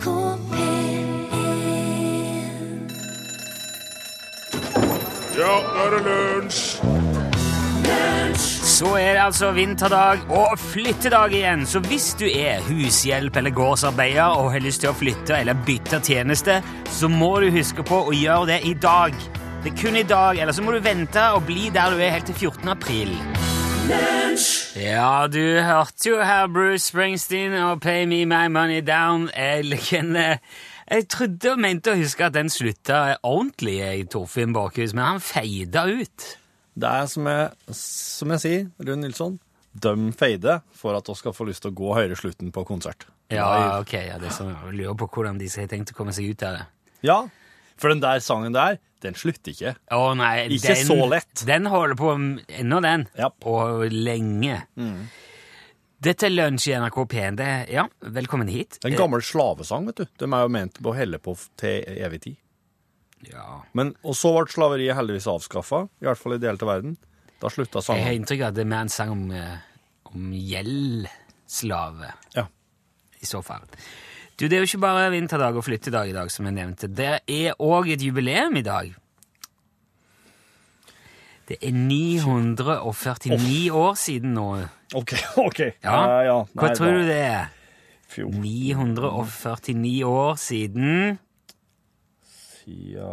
NRK P1 Ja, nå er det lunsj! Så er det altså vinterdag og flyttedag igjen. Så hvis du er hushjelp eller gårdsarbeider og har lyst til å flytte eller bytte tjeneste, så må du huske på å gjøre det i dag. Det er kun i dag, eller så må du vente og bli der du er helt til 14. april. Ja, du hørte jo her Bruce Springsteen og Pay Me My Money Down. Jeg, jeg trodde og mente å huske at den slutta ordentlig, jeg, Torfinn Bakhus, men han feida ut. Det er som jeg, som jeg sier, Rune Nilsson, døm feide for at vi skal få lyst til å gå høre slutten på konsert. Ja, ok, ja, det er sånn, jeg lurer på hvordan de har tenkt å komme seg ut av det. Ja, for den der sangen der, den slutter ikke. Å nei, Ikke så lett. Den holder på ennå, den. Ja. Og lenge. Dette er Lunsj i NRK P1. Ja, velkommen hit. Det er en gammel slavesang, vet du. De er jo ment på å helle på til evig tid. Ja. Men, og så ble slaveriet heldigvis avskaffa, i hvert fall i deler av verden. Da slutta Jeg har inntrykk av at det er mer en sang om, eh, om gjeldslave, Ja. i så fall. Du, Det er jo ikke bare vinterdag og flyttedag i dag, som jeg nevnte. Det er òg et jubileum i dag. Det er 949 år siden nå. OK, OK. Ja, ja. Hva Nei, tror da- du det er? 949 år siden Ja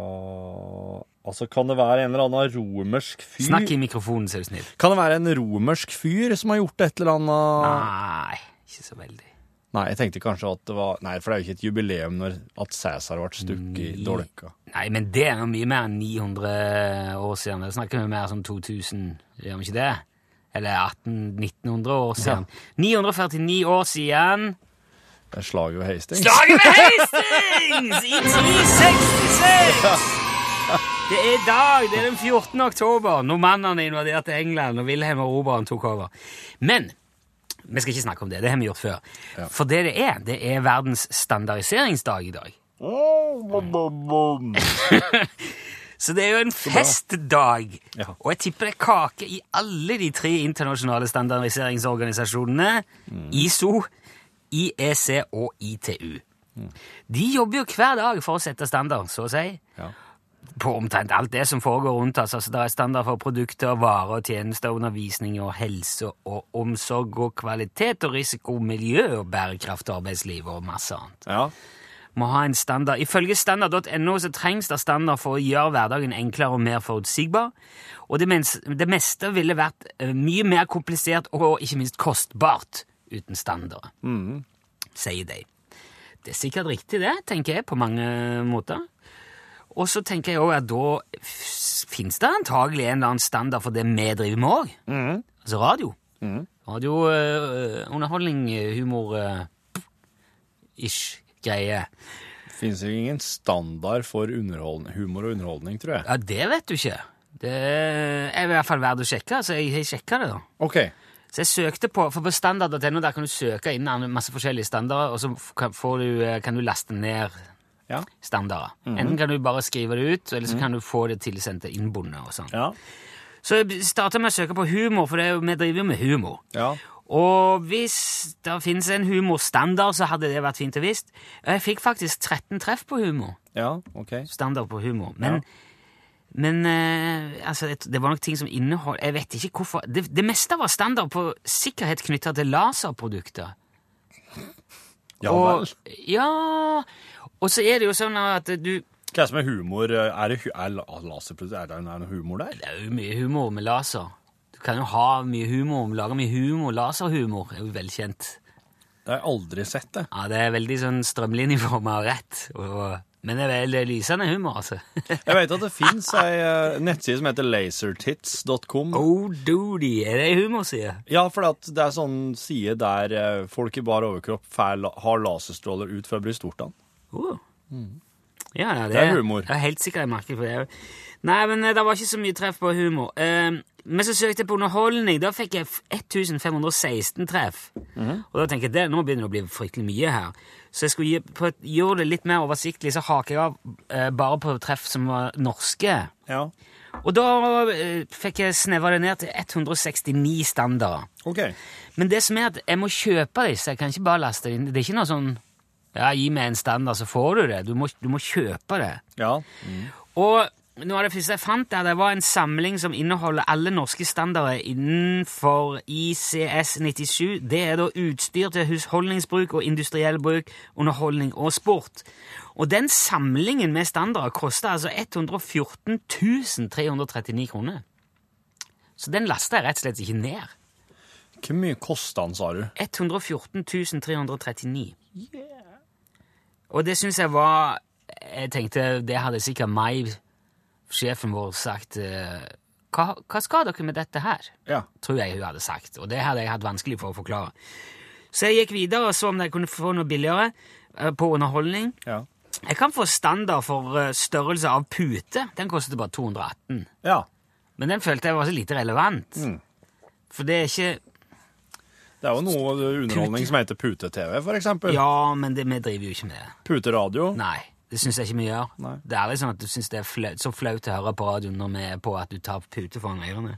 Altså, kan det være en eller annen romersk fyr Snakk i mikrofonen, så er du snill. Kan det være en romersk fyr som har gjort et eller annet Nei, ikke så veldig. Nei, jeg tenkte kanskje at det var Nei, for det er jo ikke et jubileum når at Cæsar ble stukket i dolka. Nei, men det er jo mye mer enn 900 år siden. Det snakker vi mer som 2000, gjør vi ikke det? Eller 1800-1900 år siden. 949 år siden Det er slaget ved Hastings. Slaget ved Hastings i 1066! Det er i dag, det er den 14. oktober, når mannene invaderte England og Wilhelm og Eroberen tok over. Men vi skal ikke snakke om det, det har vi gjort før. For det det er, det er verdens standardiseringsdag i dag. Så det er jo en festdag. Ja. Og jeg tipper det er kake i alle de tre internasjonale standardiseringsorganisasjonene. ISO, IEC og ITU. De jobber jo hver dag for å sette standard, så å si. På omtrent alt det som foregår rundt oss. Altså, det er standard for produkter, varer og tjenester, undervisning og helse og omsorg og kvalitet og risiko, miljø og bærekraft og arbeidsliv og masse annet Ja. må ha en standard. Ifølge standard.no så trengs det standard for å gjøre hverdagen enklere og mer forutsigbar. Og det, mens, det meste ville vært eh, mye mer komplisert og ikke minst kostbart uten standard, sier de. Det er sikkert riktig, det, tenker jeg, på mange måter. Og så tenker jeg også at da fins det antagelig en eller annen standard for det vi driver med òg. Altså radio. Radio, eh, underholdning, humor eh, ish greie. Det finnes jo ingen standard for humor og underholdning, tror jeg. Ja, det vet du ikke. Det er i hvert fall verdt å sjekke, så jeg har sjekka det. da. OK. Så jeg søkte på, for på standard.no der kan du søke inn masse forskjellige standarder, og så kan, får du, eh, kan du laste ned Ja. standarder. Enten kan du bare skrive det ut, eller så kan du få det tilsendt til innbundet og sånn. Ja. Så jeg starta med å søke på humor, for det er vi driver jo med humor. Ja. Og hvis det finnes en humorstandard, så hadde det vært fint å visst. Og jeg fikk faktisk 13 treff på humor. ja OK. standard på humor. Men, men eh, altså, det, var nok ting som inneholdt Jeg vet ikke hvorfor. Det, det meste var standard på sikkerhet knytta til laserprodukter. Ja og, ja, og så er det jo sånn at du Hva er det som er humor? Er det er la- laserprodukt? Er det noe humor der? Det er jo mye humor med laser. Du kan jo ha mye humor, lage mye humor. Laserhumor er jo velkjent. Det har jeg aldri sett, det. Ja, Det er veldig sånn strømlinjeforma og rett. Og, men det er veldig lysende humor, altså. Jeg vet at det fins ei eh, nettside som heter lasertits.com. oh, doody, er det humorside? Ja, for det er sånn side der eh, folk i bar overkropp har laserstråler ut fra brystvortene. Oh. Ja, ja, det, Det er humor. Jeg er helt sikker jeg merker for det. Nei, men eh, det var ikke så mye treff på humor. Eh, men så søkte jeg på underholdning. Da fikk jeg 1516 treff. Mhm. Og da tenker jeg det, nå begynner det å bli fryktelig mye her. Så jeg skulle gjøre det litt mer oversiktlig, så haker jeg av eh, bare på treff som var norske. Ja. Og da eh, fikk jeg sneva det ned til 169 standarder. Okay. Men det som er at jeg må kjøpe disse, jeg kan ikke bare laste det inn. Det er ikke noe sånn Ja, gi meg en standard, så får du det. Du må, du må kjøpe det. Ja. Og noe av det første jeg fant der, det var en samling som inneholder alle norske standarder innenfor ICS 97. Det er da utstyr til husholdningsbruk og industriell bruk, underholdning og sport. Og den samlingen med standarder koster altså 114 339 kroner. Så den lasta jeg rett og slett ikke ned. Hvor mye kosta den, sa du? 114 339. Og det syns jeg var Jeg tenkte det hadde sikkert meg, sjefen vår, sagt eh, hva, hva skal dere med dette her? Ja. Tror jeg hun hadde sagt. Og det hadde jeg hatt vanskelig for å forklare. Så jeg gikk videre og så om jeg kunne få noe billigere eh, på underholdning. Ja. Jeg kan få standard for eh, størrelse av pute. Den kostet bare 218. ja. Men den følte jeg var så lite relevant. Mm. For det er ikke Det er jo noe underholdning som heter pute-TV, eksempel. Ja, men det, vi driver jo ikke med det. Puteradio. Nei, det syns jeg ikke vi gjør. Nei. Det er litt sånn at du syns det er flau, så flaut å høre på radioen når vi er på at du tar pute foran ørene.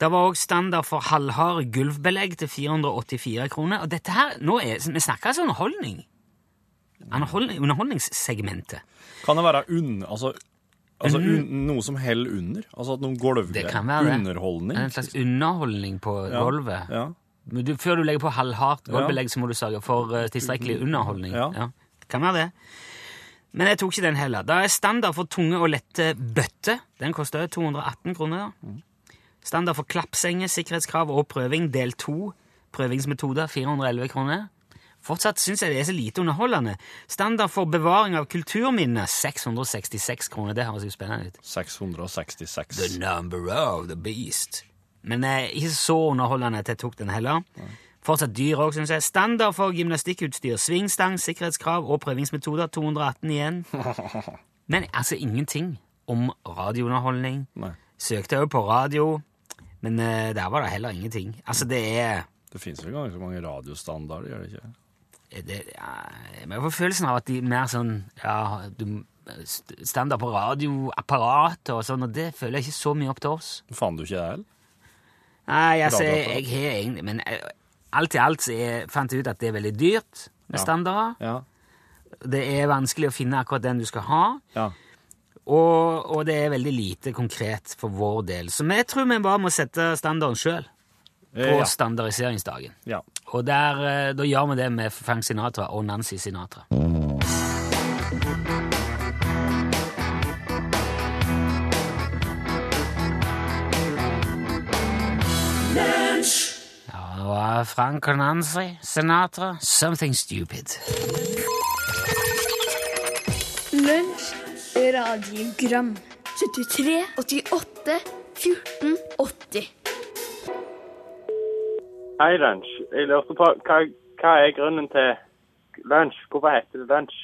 Det var òg standard for halvhard gulvbelegg til 484 kroner. Og dette her, nå er, Vi snakker altså underholdning. Underholdning underholdningssegmentet. Kan det være unn... altså, altså un, noe som heller under? Altså at noen gulvgreier? Det kan være det. Underholdning? En slags underholdning på Ja. gulvet. Ja. Du, før du legger på halvhardt gulvbelegg, så må du sørge for eh, tilstrekkelig underholdning. Ja. Kan være det. Men jeg tok ikke den heller. Da er standard for tunge og lette bøtter. Den koster 218 kroner. Standard for klappsenger, sikkerhetskrav og prøving, del 2. Prøvingsmetoder, 411 kroner. Fortsatt syns jeg det er så lite underholdende. Standard for bevaring av kulturminner, 666 kroner. Det høres jo spennende ut. 666. The number of the beast. Men eh, ikke så underholdende at jeg tok den heller. Fortsatt dyr òg, syns jeg. Standard for gymnastikkutstyr, svingstang, sikkerhetskrav og prøvingsmetoder, 218 igjen. Men altså ingenting om radiounderholdning. Nei. Søkte òg på radio, men eh, der var det heller ingenting. Altså, det er Det finnes vel ganske mange radiostandarder, gjør det ikke? det, ja, Jeg får følelsen av at de er mer sånn ja, du, Standard på radioapparatet og sånn, og det føler jeg ikke så mye opp til oss. Fant du ikke det heller? Nei, altså, jeg, har egentlig Men eh, alt i alt så jeg fant jeg ut at det er veldig dyrt med standarder. Ja. Det er vanskelig å finne akkurat den du skal ha. Ja. Og, og det er veldig lite konkret for vår del. Så vi tror vi bare må sette standarden sjøl på Eh, ja. standardiseringsdagen. ja. Og der, eh, da gjør vi det med Frank Sinatra og Nancy Sinatra. Var Frank og Nancy Sinatra, 'Something Stupid'. Lunsj, radiogram 73, 88, 14, 80 Hei, Lunsj. Jeg lurte på hva, hva er grunnen til lunsj? Hvorfor heter det lunsj?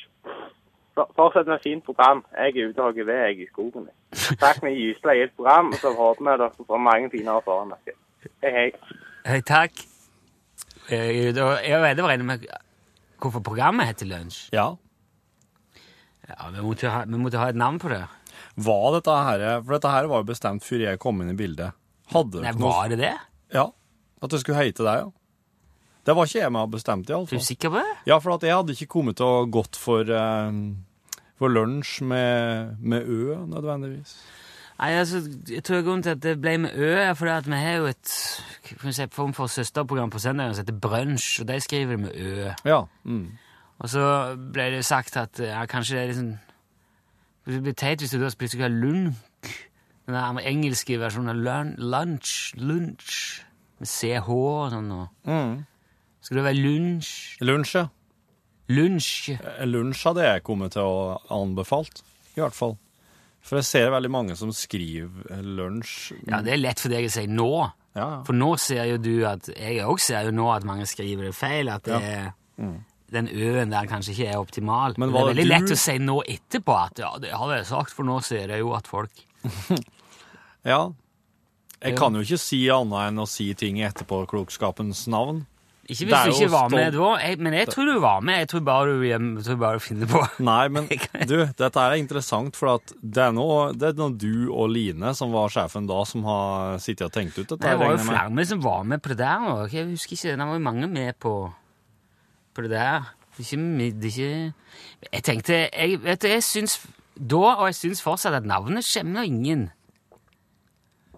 Fortsett med fint program. Jeg er ute og hogger ved jeg i skogen. Takk med gyselig program, og så håper vi dere får mange fine år foran dere. Hei, hei. Hei, takk. Eh, da- Jeg vet det med hvorfor programmet heter Lunsj. ja. Ja, vi måtte, ha, vi måtte ha et navn på det. Var dette her For dette her var jo bestemt før jeg kom inn i bildet. Hadde Nei, Var det det? Ja. At det skulle hete det, ja. Det var ikke jeg med å bestemt, Er du iallfall. sikker på det? Ja, for jeg hadde ikke kommet å gått for, um, for lunsj med, med Ø, nødvendigvis. Nei, altså, jeg tror grunnen til at det ble med Ø, er fordi at vi har jo et si, form for søsterprogram på søndagen som heter Brunsj, og de skriver det med Ø. Ja. Mm. Og så ble det sagt at ja, kanskje det er liksom Det blir teit hvis du da plutselig skal ha lunk. Den der engelske versjonen av lun, lunch, lunch, med CH og sånn. Og. Mm. Skal det være lunsj? Lunsj, ja. Lunsj? Eh, Lunsj hadde jeg kommet til å anbefalt, i hvert fall. For jeg ser veldig mange som skriver lunsj. Ja, det er lett for deg å si nå. Ja, ja. For nå ser jo du at Jeg også ser jo nå at mange skriver det feil. At det Ja. Mm. den øen der kanskje ikke er optimal. Men Men det er veldig du- lett å si nå etterpå at ja, det hadde jeg sagt, for nå ser jeg jo at folk ja. Jeg kan jo ikke si annet enn å si ting etterpå klokskapens navn. Ikke hvis du ikke var med da, men jeg tror du var med. Jeg tror bare du, jeg tror bare du finner på. Nei, men du, dette er interessant, for at det er nå det er nå du og Line, som var sjefen da, som har sittet og tenkt ut dette. Det var jo flere med. som var med på det der. Og jeg husker ikke, Det var jo mange med på, på det der. Det er ikke, det er ikke Jeg tenkte jeg, vet du, jeg syns da, og jeg syns fortsatt, at navnet skjemmer ingen.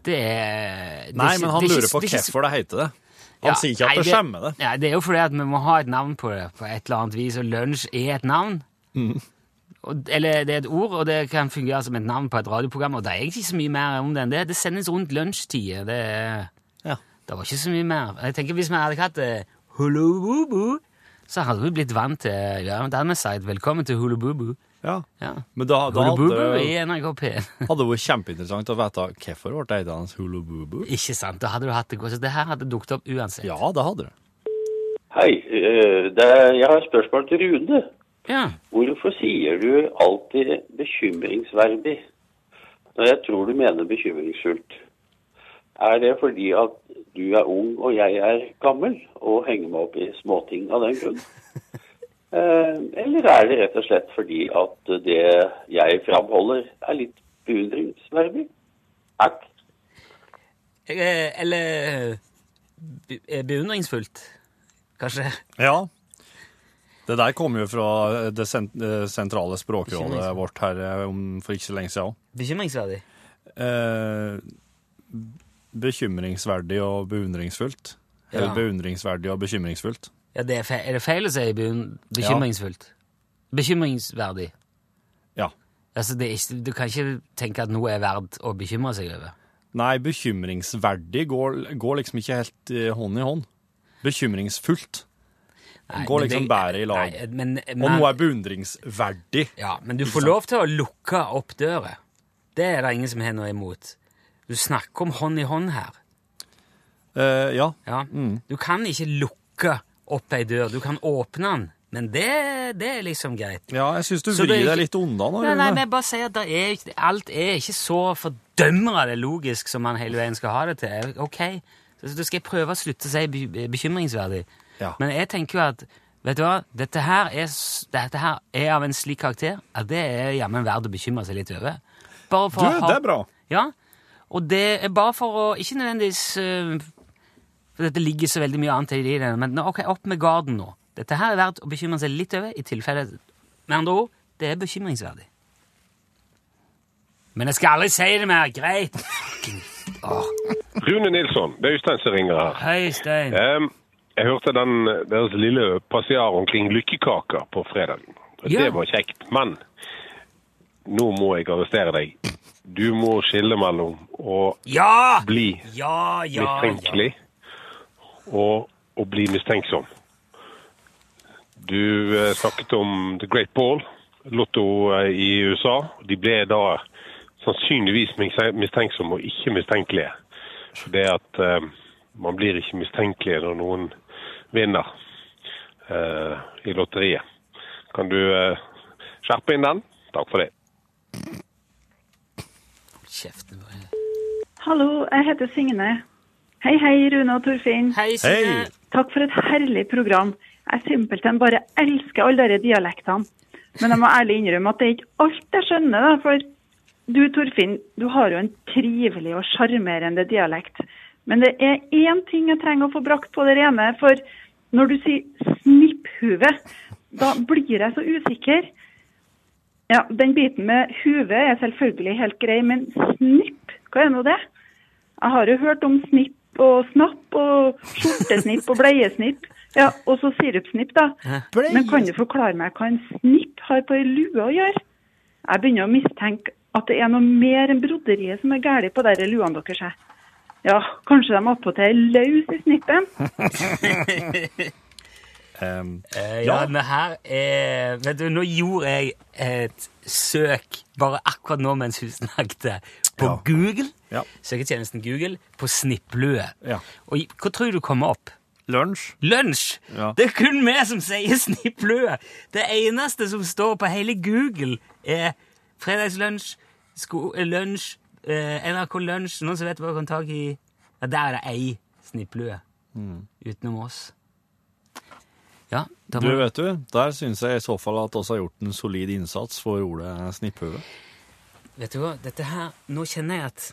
Det er det Nei, ikke- men han er lurer ikke- på hvorfor det heter det. Han Ja, sier ikke at det skjemmer det. Ja, Det er jo fordi at vi må ha et navn på det på et eller annet vis, og lunsj er et navn. Mm. Og, eller det er et ord, og det kan fungere som et navn på et radioprogram, og det er egentlig ikke så mye mer om det enn det. Det sendes rundt lunsjtider. Det, Ja. det var ikke så mye mer. Jeg tenker Hvis vi hadde hatt det Hulububu, så hadde vi blitt vant til ja, vi sagt 'velkommen til Hulububu'. Ja. Ja. Men da, da Hulububu hadde, i NRK P1. hadde det vært kjempeinteressant å vite hvorfor ble det hans Hulu Boo Boo. Ikke sant? Da hadde du hatt det godt. Så det her hadde dukket opp uansett. Ja, det hadde det. Hei, eh, det er, jeg har et spørsmål til Rune. Ja. Hvorfor sier du alltid bekymringsverdig når jeg tror du mener bekymringsfullt? Er det fordi at du er ung og jeg er gammel og henger meg opp i småting av den grunn? Eh, eller er det rett og slett fordi at det jeg framholder er litt beundringsverdig? Takk. Eh, Eller eh, beundringsfullt, kanskje. Ja. Det der kommer jo fra det sentrale språkrådet vårt her for ikke så lenge siden. Bekymringsverdig. Eh, bekymringsverdig og beundringsfullt. Eller Ja. beundringsverdig og bekymringsfullt. Ja, det er, feil, er det feil å si bekymringsfullt? Bekymringsverdig. Ja. Altså, det ikke, du kan ikke tenke at noe er verdt å bekymre seg over. Nei, bekymringsverdig går, går liksom ikke helt eh, hånd i hånd. Bekymringsfullt Nei, går liksom det- i lag. Nei, men, Og noe er beundringsverdig. ja, men du får lov til å lukke opp døra. Det er det ingen som har noe imot. Du snakker om hånd i hånd her. Uh, ja. Ja. Du kan ikke lukke opp ei dør. Du kan åpne den, men det, det er liksom greit. ja, jeg syns du vrir deg litt unna nå. Nei, nei, men jeg bare sier at er, ikke- alt er ikke så fordømmende logisk som man hele veien skal ha det til. Ok, så da skal jeg prøve å slutte å si bekymringsverdig. Ja. Men jeg tenker jo at vet du hva, dette her er, dette her er av en slik karakter at det er jammen verdt å bekymre seg litt over. Bare for Du, ha- det er bra. Ja, og det er bare for å Ikke nødvendigvis øh, For dette ligger så veldig mye annet i det, men ok, opp med garden nå. Dette her er verdt å bekymre seg litt over, i tilfelle Med andre ord, det er bekymringsverdig. Men jeg skal aldri si det mer. Greit. Oh. Rune Nilsson, det er Øystein som ringer her. Hei, Stein. Um, jeg hørte den, deres lille passiar omkring lykkekaker på fredag. Ja. Det var kjekt, men nå må jeg arrestere deg. Du må skille mellom å Ja! bli Ja, ja, ja. mistenkelig og å bli mistenksom. Du eh, snakket om The Great Ball, Lotto eh, i USA. De ble da sannsynligvis mis- mistenksomme og ikke mistenkelige. Det at eh, man blir ikke mistenkelig når noen vinner eh, i lotteriet. Kan du eh, skjerpe inn den? Takk for det. Kjeften Hallo, jeg heter Signe. Hei, hei, Rune og Torfinn. Hei, Signe. Hei. Takk for et herlig program. Jeg simpelthen bare elsker alle de dialektene. Men jeg må ærlig innrømme at det er ikke alt jeg skjønner, da. For du, Torfinn, du har jo en trivelig og sjarmerende dialekt. Men det er én ting jeg trenger å få brakt på det rene. For når du sier snipphue, da blir jeg så usikker. Ja, den biten med huve er selvfølgelig helt grei, men snipp, hva er nå det? Jeg har jo hørt om snipp og snapp og skjortesnipp og bleiesnipp. Ja, og så sirupsnipp, da. Men kan du forklare meg hva en snipp har på ei lue å gjøre? Jeg begynner å mistenke at det er noe mer enn broderiet som er galt på de luene deres. Ja, kanskje de attpåtil er løs i snippen? um, ja, Ja. men her er Vet du, nå gjorde jeg et søk bare akkurat nå mens hun snakket, på Ja. Google, Ja. søketjenesten Google, på snipplue. Ja. Og hva tror du kommer opp? Lunsj. Lunsj! Ja. Det er kun vi som sier snipplue. Det eneste som står på hele Google, er fredagslunsj, eh, lunsj, eh, NRK Lunsj Noen som vet hva du kan ta i Ja, der er det ei snipplue. Utenom oss. Ja, Du, vet du, der syns jeg i så fall at oss har gjort en solid innsats for ordet snipphue. Vet du hva, dette her Nå kjenner jeg at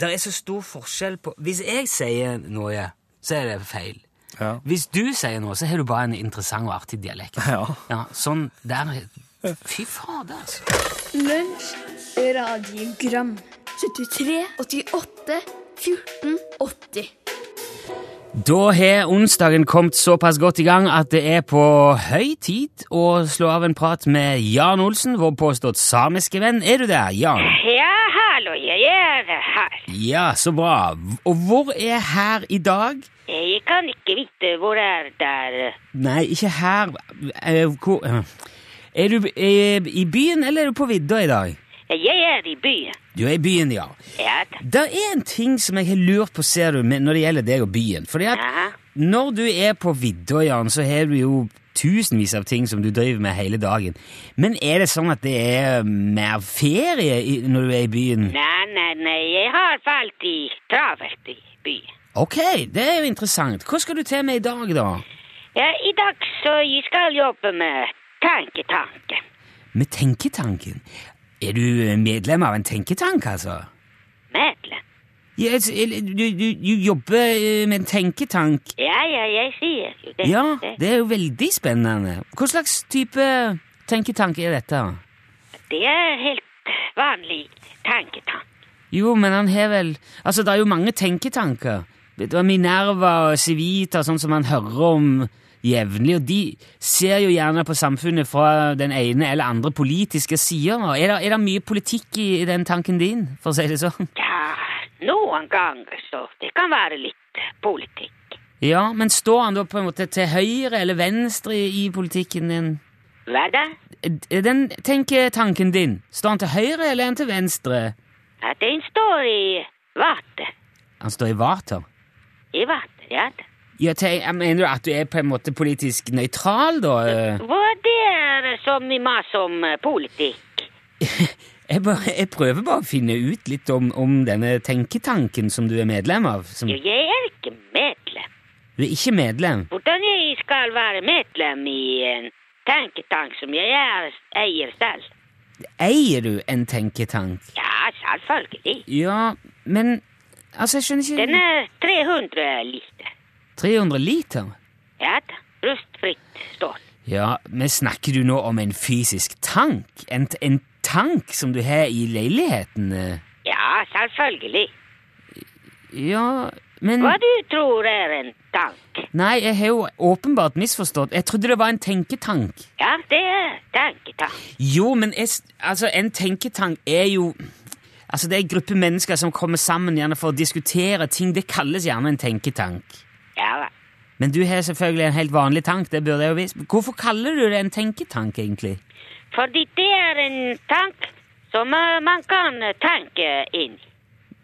det er så stor forskjell på Hvis jeg sier noe, så er det feil. Ja. Hvis du sier noe, så har du bare en interessant og artig dialekt. Ja. Ja, sånn der Fy fader, altså. Lunsj, radiogram 73, 88, 14, 80 Da har onsdagen kommet såpass godt i gang at det er på høy tid å slå av en prat med Jan Olsen, vår påstått samiske venn. Er du der, Jan? Ja, hallo, jeg er her. Ja, så bra. Og hvor er her i dag? Jeg kan ikke vite hvor er der. Nei, ikke her. Eh, eh, Er du eh, i byen, eller er du på vidda i dag? Jeg er i byen. Du er i byen, ja. Ja. Det er en ting som jeg har lurt på, ser du, når det gjelder deg og byen. Fordi at Aha. når du er på vidda, Jan, så har du jo tusenvis av ting som du driver med hele dagen. Men er det sånn at det er mer ferie når du er i byen? Nei, nei, nei, jeg har falt i travelt i byen. Ok, det er jo interessant. Hva skal du til med i dag, da? Ja, i dag så jeg skal jobbe med tanketanken. Med tenketanken? Er du medlem av en tenketank, altså? Medlem. Altså, du, du, du jobber eh, med en tenketank. Ja, ja, jeg sier jo det. Ja, det. det er jo veldig spennende. Hva slags type tenketank er dette? Det er helt vanlig tenketank. Jo, men han har vel Altså, det er jo mange tenketanker. Det var Minerva og Civita, sånn som man hører om jevnlig, og de ser jo gjerne på samfunnet fra den ene eller andre politiske sida. Er det, er det mye politikk i, i den tanken din, for å si det sånn? Ja, noen ganger så det kan være litt politikk. Ja, men står han da på en måte til høyre eller venstre i, i politikken din? Hva da? Den tenketanken din, står han til høyre eller er til venstre? At den står i vater. Han står i vater. I vater, ja jeg mener du at du er på en måte politisk nøytral, da? Hva er det som vi maser om eh, politikk? Jeg, bare, jeg prøver bare å finne ut litt om, om denne tenketanken som du er medlem av. Som, Jeg er ikke medlem. du er ikke medlem. Hvordan jeg skal være medlem i en tenketank som jeg er, eier selv? Eier du en tenketank? Ja, selvfølgelig. Ja, men Altså, jeg skjønner ikke Den er 300 liter. 300 liter? Ja da. Rustfritt stål. Ja, men snakker du nå om en fysisk tank? En, en tank som du har i leiligheten? Ja, selvfølgelig. Ja, men Hva du tror er en tank? Nei, jeg har jo åpenbart misforstått. Jeg trodde det var en tenketank. Ja, det er tenketank. Jo, men jeg, altså, en tenketank er jo Altså, Det er en gruppe mennesker som kommer sammen gjerne for å diskutere ting. Det kalles gjerne en tenketank. Ja da. Men du har selvfølgelig en helt vanlig tank. det burde jeg jo visst. Hvorfor kaller du det en tenketank, egentlig? Fordi det er en tank som eh, man kan eh, tenke inn.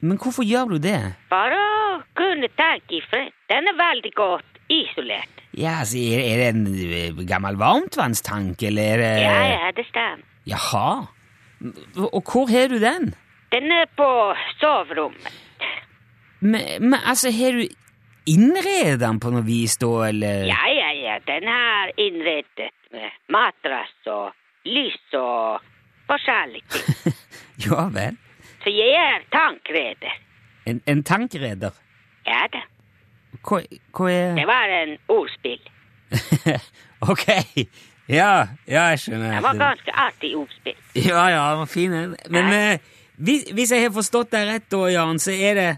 Men hvorfor gjør du det? Bare å kunne tenke i fred. Den er veldig godt isolert. Ja, altså, Er det en eh, gammel varmtvannstank, eller er det Ja, ja, det stemmer. Jaha. Og hvor har du den? Den er på soverommet. Men, men altså, har du innredet den på noe vis, da, eller? Ja, ja, ja, den er innredet med matrass og lys og forskjellig. Ja vel. Så jeg er tankreder. En, en tankreder? Ja da. Hva, hva er Det var en ordspill. Ok. Ja, ja, jeg skjønner. Det var ganske artig ordspill. Ja, ja, fin. Men eh, hvis, hvis jeg har forstått deg rett, da, Jan, så er det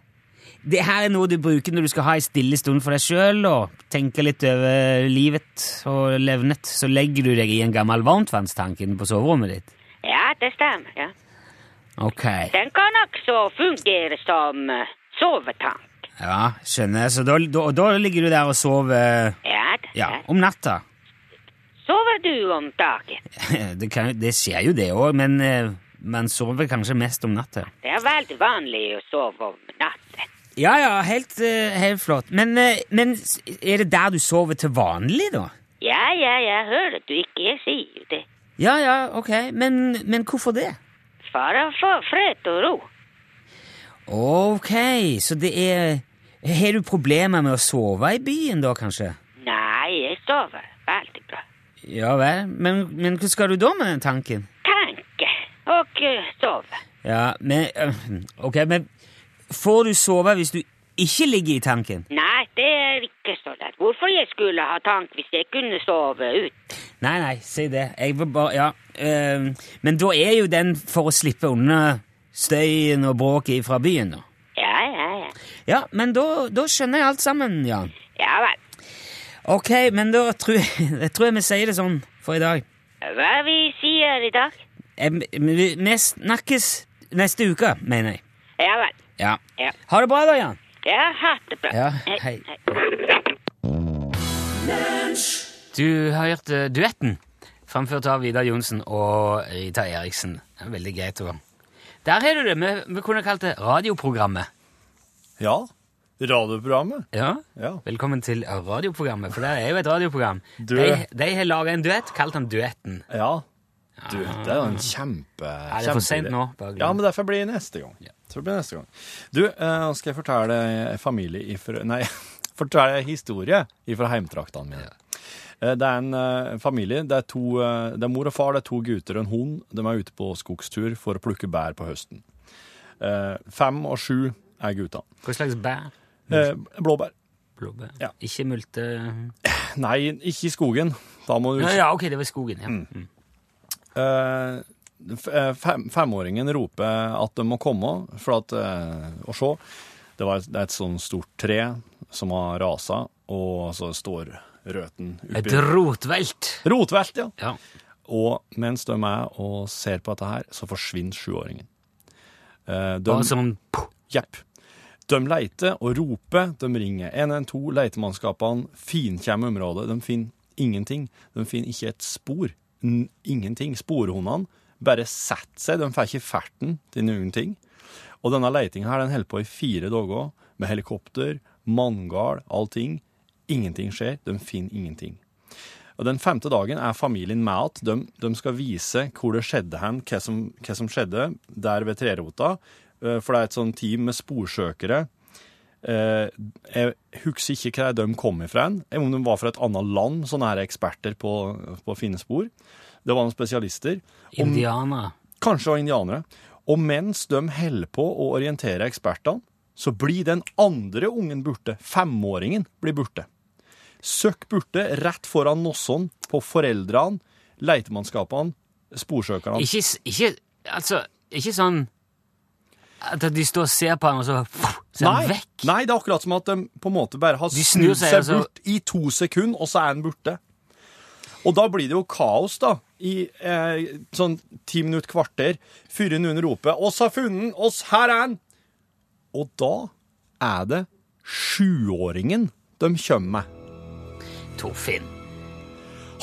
det her er noe du bruker når du skal ha en stille stund for deg sjøl og tenke litt over livet og levnet. Så legger du deg i en gammel varmtvannstank inne på soverommet ditt. Ja, det stemmer. ja. Ok. Den kan også fungere som eh, sovetank. Ja, skjønner. Så da, da, da ligger du der og sover ja, ja. om natta. Sover du om dagen? Det, kan, det skjer jo det òg, men eh, man sover kanskje mest om natta. Det er veldig vanlig å sove om natten. Ja, ja, helt, eh, helt flott. Men, eh, men er det der du sover til vanlig, da? Ja, ja, jeg hører du ikke, jeg sier jo det. Ja, ja, ok. Men, men hvorfor det? For å få fred og ro. Ok, så det er Har du problemer med å sove i byen, da, kanskje? Nei, jeg sover veldig bra. Ja vel. Men, men hva skal du da med den tanken? Tanke og eh, sove. Ja, men Ok, men får du sove hvis du ikke ligger i tanken? Nei, det er ikke så lett. Hvorfor jeg skulle ha tank hvis jeg kunne sove ut. Nei, nei, si det. Jeg vil bare Ja. Uh, men da er jo den for å slippe unna støyen og bråket fra byen, da. Ja, ja, ja. Ja, men da, da skjønner jeg alt sammen, Jan. Ja vel. Ok, men da tror jeg, jeg tror jeg vi sier det sånn for i dag. Hva vi sier i dag? Vi snakkes neste uke, mener jeg. Ja vel. Ja. Ja. Ha det bra, da, Jan. Ja, ha det bra. Ja, hei. Du har hørt eh, duetten, framført av Vidar Johnsen og Rita Eriksen. Det er veldig greit å Der har du det. Vi, vi kunne kalt det radioprogrammet. Ja. Radioprogrammet. Ja. Ja. Velkommen til radioprogrammet, for det er jo et radioprogram. Du- De, de har laga en duett, kalt den Duetten. Ja. Du, det er jo en kjempe... Er det for sent nå? Bare glem. Ja, men derfor blir det neste gang. Så blir det neste gang. Du, eh, nå skal jeg fortelle familie ifra... Nei, fortelle historie ifra heimtraktene mine. Eh, Det er en eh, familie, det er, to, det er mor og far, det er to gutter og en hund. De er ute på skogstur for å plukke bær på høsten. Fem og sju er guttene. Hva slags bær? Blåbær. Blåbær? Ja. Ikke multe Nei, ikke i skogen. Da må du ja, ja, ok, det var skogen. Ja. Mm. Eh, fem, femåringen roper at de må komme for at, eh, å se. Det, var, det er et sånn stort tre som har rasa, og så står røten Et rotvelt. Rotvelt, ja. Ja. Og mens de er og ser på dette her, så forsvinner sjuåringen. Eh, de, Bare sånn Jepp. De leiter og roper, de ringer 112, letemannskapene finkjemmer området. De finner ingenting. De finner ikke et spor. N ingenting. Sporhundene bare setter seg, de får ikke ferten til noen ting. Og denne leitinga her, den holder på i fire dager, med helikopter, manngard, allting. Ingenting skjer. De finner ingenting. Og Den femte dagen er familien med at de, de skal vise hvor det skjedde hen, hva som, hva som skjedde der ved trerota. Eh, For det er et sånt team med sporsøkere. Eh, Jeg husker ikke hvor de kom ifra, om de var fra et annet land, sånne her eksperter på, på å finne spor. Det var noen spesialister. Indianere. Kanskje var indianere. Og mens de holder på å orientere ekspertene, så blir den andre ungen borte. Femåringen blir borte. Søkk borte rett foran Nosson på foreldrene, leitemannskapene, sporsøkerne. Ikke, ikke, altså, ikke sånn at de står og ser på han, og så ser er han vekk. nei, det er akkurat som at de på en måte bare har snudd seg, seg altså. bort i to sekunder, og så er han borte. Og da blir det jo kaos, da. I eh, sånn ti minutter, kvarter. Før noen roper 'Oss har funnet! Oss! Her er han!' Og da er det sjuåringen de kommer med. Torfinn.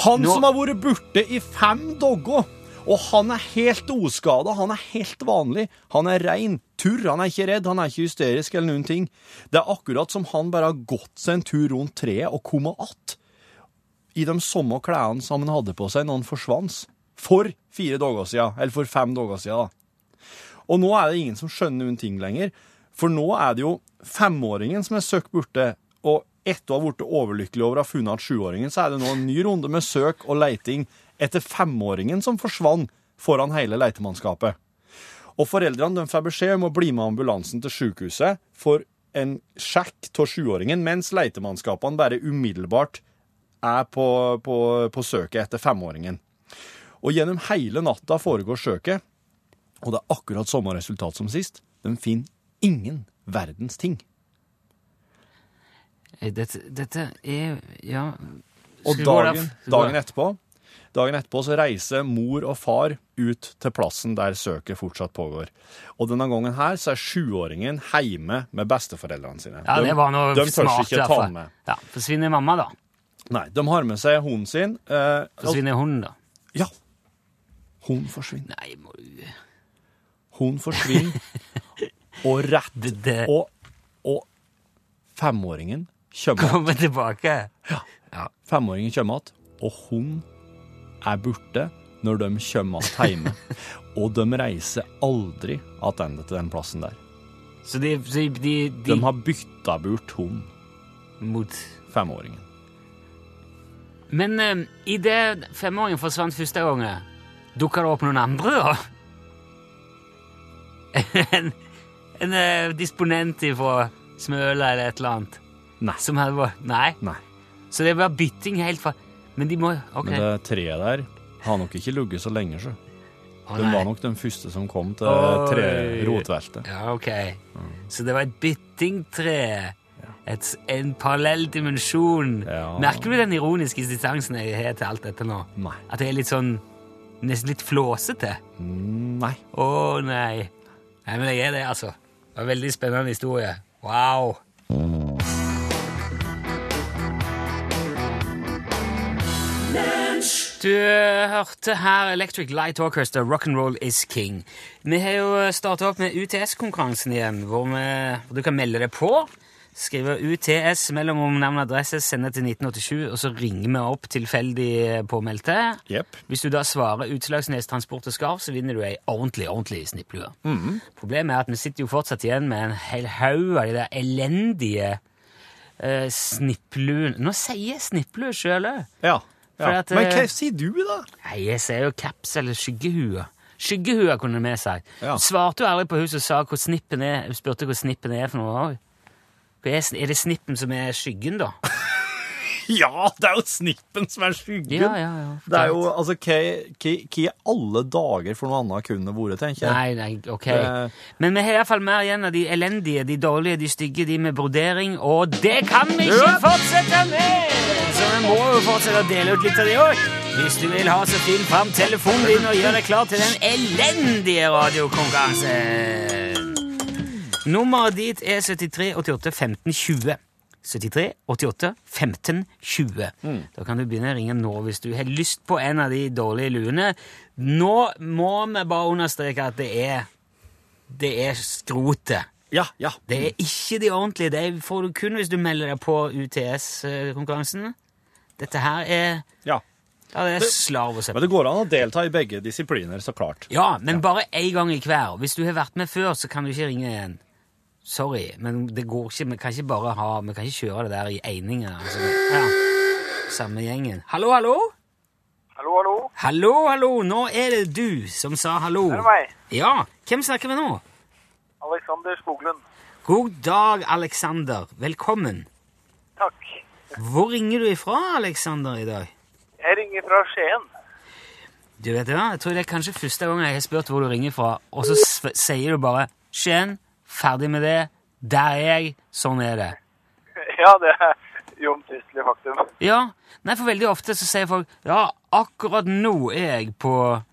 Han Nå- som har vært borte i fem dager. Og han er helt oskada, han er helt vanlig. Han er rein, turr, han er ikke redd, han er ikke hysterisk eller noen ting. Det er akkurat som han bare har gått seg en tur rundt treet og kommet att. I de samme klærne som han hadde på seg når han forsvant. For fire dager siden, eller for fem dager siden. da. Og nå er det ingen som skjønner noen ting lenger. For nå er det jo femåringen som er søkt borte, og etter å ha blitt overlykkelig over å ha funnet at sjuåringen, så er det nå en ny runde med søk og leiting etter femåringen som forsvant foran hele leitemannskapet. Og foreldrene de får beskjed om å bli med ambulansen til sykehuset for en sjekk av sjuåringen, mens leitemannskapene bare umiddelbart er på, på, på søket etter femåringen. Og gjennom hele natta foregår søket, og det er akkurat samme resultat som sist. De finner ingen verdens ting. Eh, Dette, dette er Ja Og dagen, dagen etterpå Dagen etterpå så reiser mor og far ut til plassen der søket fortsatt pågår. Og denne gangen her så er sjuåringen hjemme med besteforeldrene sine. Ja, det var noe de tør ikke ta med. Ja, Forsvinner mamma, da? Nei, de har med seg hunden sin. Eh, Forsvinner hunden, da? ja. Hun forsvinner. Nei, må du Hun forsvinner. og rett Og, og femåringen kommer komme tilbake? Femåringen kommer igjen, og hun er borte når de kommer igjen hjemme. og de reiser aldri tilbake til den plassen der. Så de, de, de, De har bytta bort hun, Mot femåringen. Men eh, i det femåringen forsvant første gangen, dukka det opp noen andre, da? en en eh, disponent fra Smøla eller et eller annet? Nei. Som hadde vært Nei? Nei. Så det var bytting helt fra Men de må Ok. Men det treet der har nok ikke ligget så lenge, så. Å, Den nei. var nok den første som kom til Oi. Ja, ok. Så det var et byttingtre. Et, en parallell dimensjon. Ja. Merker du den ironiske distansen jeg har til alt dette nå? Nei. At jeg er litt sånn Nesten litt flåsete? Mm, Nei. Å nei. Nei, men jeg er det, altså. Det var en veldig spennende historie. Wow. Du hørte her Electric Light Orchestra, Rock'n'Roll is King. Vi har jo starta opp med UTS-konkurransen igjen, hvor, vi, hvor du kan melde deg på. Skrive UTS mellom om navn adresse, sende til 1987, og så ringer vi opp tilfeldig påmeldte. Yep. Hvis du da svarer Utslagsnes Transport og Skarv, så vinner du ei ordentlig ordentlig snipplue. Problemet er at vi sitter jo fortsatt igjen med en hel haug av de der elendige uh, snippluene Nå sier jeg snipplue sjøl òg! Ja. Ja. at, Men hva eh, sier du, da? Nei, jeg sier jo caps eller skyggehue. Skyggehue kunne vi sagt. Ja. Svarte jo aldri på huset og sa hvor snippen er. Spurte hvor snippen er for noe. også. Hva Er, det snippen som er skyggen, da? Ja, det er jo snippen som er skyggen! Ja, ja, ja. Det er jo, altså, hva i alle dager for noe annet kunne det vært, tenker jeg. Nei, nei, ok. Det- Men vi har iallfall mer igjen av de elendige, de dårlige, de stygge, de med brodering, og det kan vi ikke fortsette med! Så vi må jo fortsette å dele ut litt av de òg. Hvis du vil ha, så finn fram telefonen din og gjør deg klar til den elendige radiokonkurransen. Nummeret dit er 73 88 15 20. 73 88 15 20. Da kan du begynne å ringe nå hvis du har lyst på en av de dårlige luene. Nå må vi bare understreke at det er det er skrotet. Ja, ja. Det er ikke de ordentlige. Det får du kun hvis du melder deg på UTS-konkurransen. Dette her er ja. ja, det er slarv og søppel. Men det går an å delta i begge disipliner, så klart. Ja, men bare én gang i hver. Hvis du har vært med før, så kan du ikke ringe igjen. Sorry, men det går ikke. Vi kan ikke bare ha, vi kan ikke kjøre det der i eininger. Altså, ja. Samme gjengen. Hallo, hallo? Hallo, hallo. Hallo, hallo! Nå er det du som sa hallo. Er det meg? Ja, hvem snakker vi nå? Alexander Skoglund. God dag, Alexander. Velkommen. Takk. Hvor ringer du ifra, Alexander, i dag? Jeg ringer fra Skien. Du vet hva, Jeg tror det er kanskje første gang jeg har spurt hvor du ringer fra, og så sier du bare 'Skien, ferdig med det. Der er jeg. Sånn er det'. Ja, det er uomtvistelig faktum. Ja, nei, for veldig ofte så sier folk 'Ja, akkurat nå er jeg på'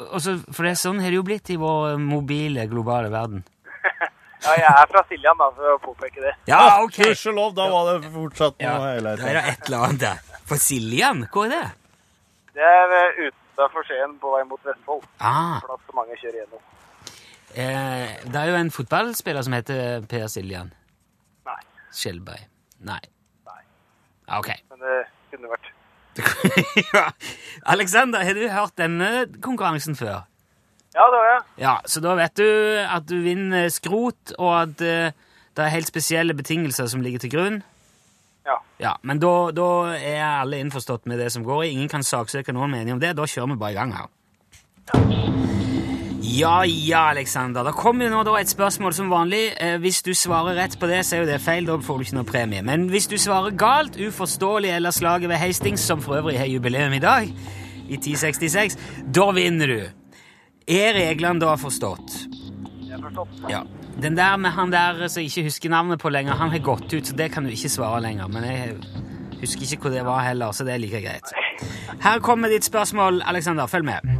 Også, For det er sånn har det jo blitt i vår mobile, globale verden. Ja, jeg er fra Siljan, da, for å påpeke det. Ja, ok! Gudskjelov, da var det fortsatt noe Ja, hele Det er da et eller annet der. For Siljan, hvor er det? Det er utafor utenfor Skien på vei mot Vestfold. Ah, Plass så mange kjører gjennom. Eh, det er jo en fotballspiller som heter Per Siljan. Nei, Skjelberg. Nei. Nei. Ok. men det kunne vært. ja. Alexander, har du hørt denne konkurransen før? Ja, det har jeg. Ja, så da vet du at du vinner skrot, og at uh, det er helt spesielle betingelser som ligger til grunn. Ja. Ja, Men da, da er alle innforstått med det som går i. Ingen kan saksøke noen mening om det. Da kjører vi bare i gang her. Ja, ja, ja, Alexander. Da kommer jo nå da et spørsmål som vanlig. Eh, hvis du svarer rett på det, så er jo det feil. Da får du ikke noe premie. Men hvis du svarer galt, uforståelig eller slaget ved Hastings, som for øvrig har jubileum i dag, i 1066, da vinner du. Er reglene da forstått? Jeg har forstått. Ja. Den der med han der som jeg ikke husker navnet på lenger, han har gått ut, så det kan du ikke svare lenger. Men jeg husker ikke hvor det var heller, så det er like greit. Her kommer ditt spørsmål, Alexander. Følg med.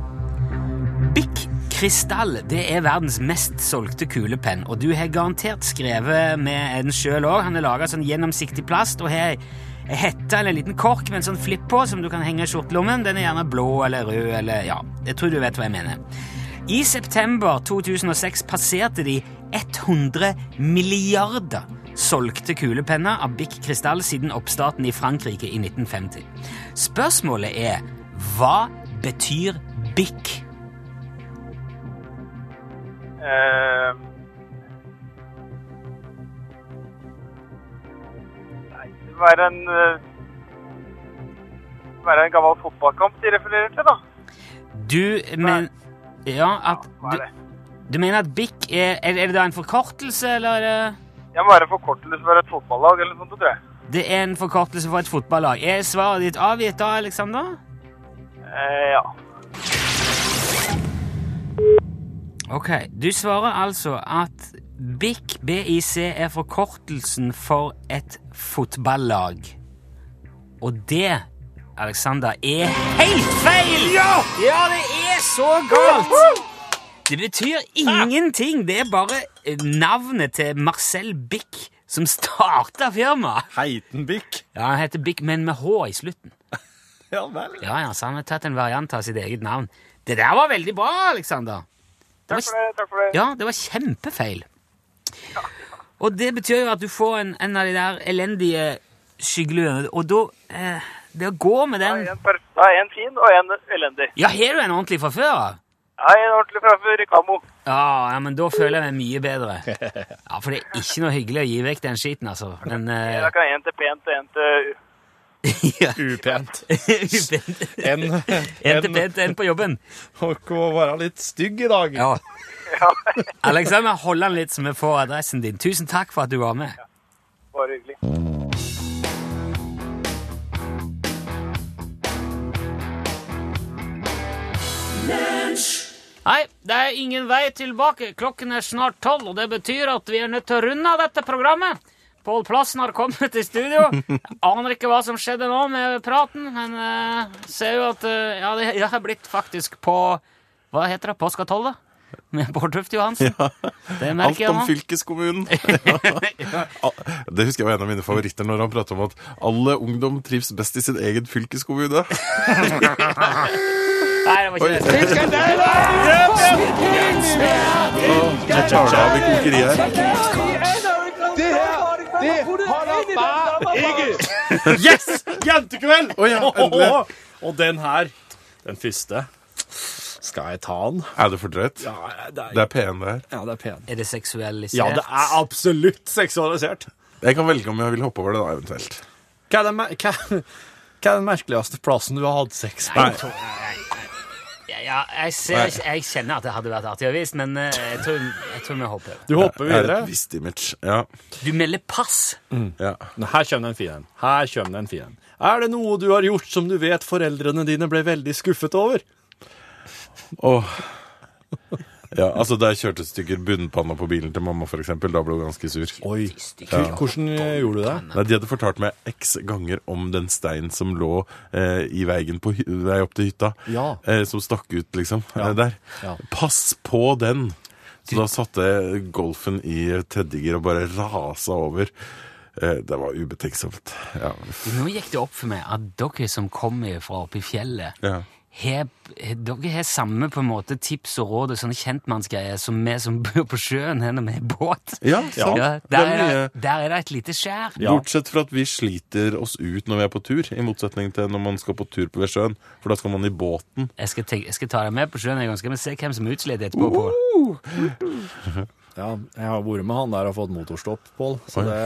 Bic Krystall det er verdens mest solgte kulepenn, og du har garantert skrevet med en sjøl òg. Han er laga sånn gjennomsiktig plast og har ei hette eller en liten kork med en sånn flipp på som du kan henge i skjortelommen. Den er gjerne blå eller rød eller ja, jeg tror du vet hva jeg mener. I september 2006 passerte de 100 milliarder solgte kulepenner av Bic Krystall siden oppstarten i Frankrike i 1950. Spørsmålet er hva betyr Bic? Eh, være en eh, være en gammel fotballkamp de refererer til, da. Du men Ja, at ja, du, er du mener at BIC er, er det da en forkortelse, eller er det Det må være en forkortelse for et fotballag eller noe sånt, tror jeg. det er en forkortelse for et fotballag. Er svaret ditt avgitt da, Alexander? Eh, ja. Ok, du svarer altså at BIC, BIC er forkortelsen for et fotballag. Og det, Alexander, er helt feil! Ja! ja, det er så galt! Det betyr ingenting. Det er bare navnet til Marcel Bic som starta firmaet. Bic. Ja, Han heter Bic, men med H i slutten. Ja vel. Ja, ja, Så han har tatt en variant av sitt eget navn. Det der var veldig bra, Alexander. Det Takk for det. Takk for det. ja, det var kjempefeil. Og det betyr jo at du får en, en av de der elendige skyggeluene, og da eh, Det å gå med den En, er en fin og en elendig. Ja, har du en ordentlig fra før av? Ja, en ordentlig fra før i Kamo. Ja, ja, men da føler jeg meg mye bedre. Ja, For det er ikke noe hyggelig å gi vekk den skiten, altså. Men eh, Da kan en til pent og en til ja. Upent. Upent. En, En til pent, en på jobben. Dere må være litt stygg i dag. Ja. Alexander, hold den litt så vi får adressen din. Tusen takk for at du var med. Ja. Bare hyggelig. Nei, det er ingen vei tilbake. Klokken er snart tolv, og det betyr at vi er nødt til å runde av dette programmet. Pål Plassen har kommet i studio. Jeg aner ikke hva som skjedde nå med praten, men uh, ser jo at uh, ja, det, det har blitt faktisk på Hva heter det? Påskatollet? Med Bård Tufte Johansen. Det Alt merker jeg om nå. fylkeskommunen. Det husker jeg var en av mine favoritter når han pratet om at alle ungdom trives best i sin egen fylkeskommune. Nei, det var ikke det. Nå tar av i kokeriet her. Yes! Jentekveld! Oh, ja, endelig. Og den her, den første Skal jeg ta den? Er det for drøyt? Ja, det Det er pen, det her. ja, det er pen. Er det seksualisert? Ja, det er absolutt seksualisert. Jeg kan velge om jeg vil hoppe over det, da, eventuelt. Hva er, den, mer- hva, hva er den merkeligste plassen du har hatt sex på? Ja, ja, jeg, ser, jeg kjenner at det hadde vært artig å vise, men eh, jeg tror, jeg tror vi hopper. Du hopper videre? videre. et visst image. Ja. Du melder pass. ja. Nå, Her kommer en fin en. Her kommer en fin en. Er det noe du har gjort som du vet foreldrene dine ble veldig skuffet over? Åh. Ja, altså Da jeg kjørte et stykker bunnpanna på bilen til mamma, for eksempel, da ble hun ganske sur. Oi. Hvordan eh, gjorde du det? Nei, De hadde fortalt meg x ganger om den steinen som lå eh, i veien på hy vei opp til hytta. Ja. Eh, som stakk ut, liksom. Ja. Eh, der. Ja. Pass på den! Så da satte jeg golfen i tredjegir og bare rasa over. Eh, det var ubetenksomt. Ja. Nå gikk det opp for meg at dere som kommer fra oppe i fjellet, ja. Har, dere har samme på en måte tips og råd og sånne kjentmannsgreier som vi som bor på sjøen her når vi i båt. Ja, sant. Ja, der, er det, der er det et lite skjær. Ja. Bortsett fra at vi sliter oss ut når vi er på tur, i motsetning til når man skal på tur på ved sjøen. For da skal man i båten. Jeg skal, tenke, jeg skal ta deg med på sjøen en gang, skal vi se hvem som er utslitt etterpå. på. Ja, jeg har vært med han der og fått motorstopp, Pål. Så det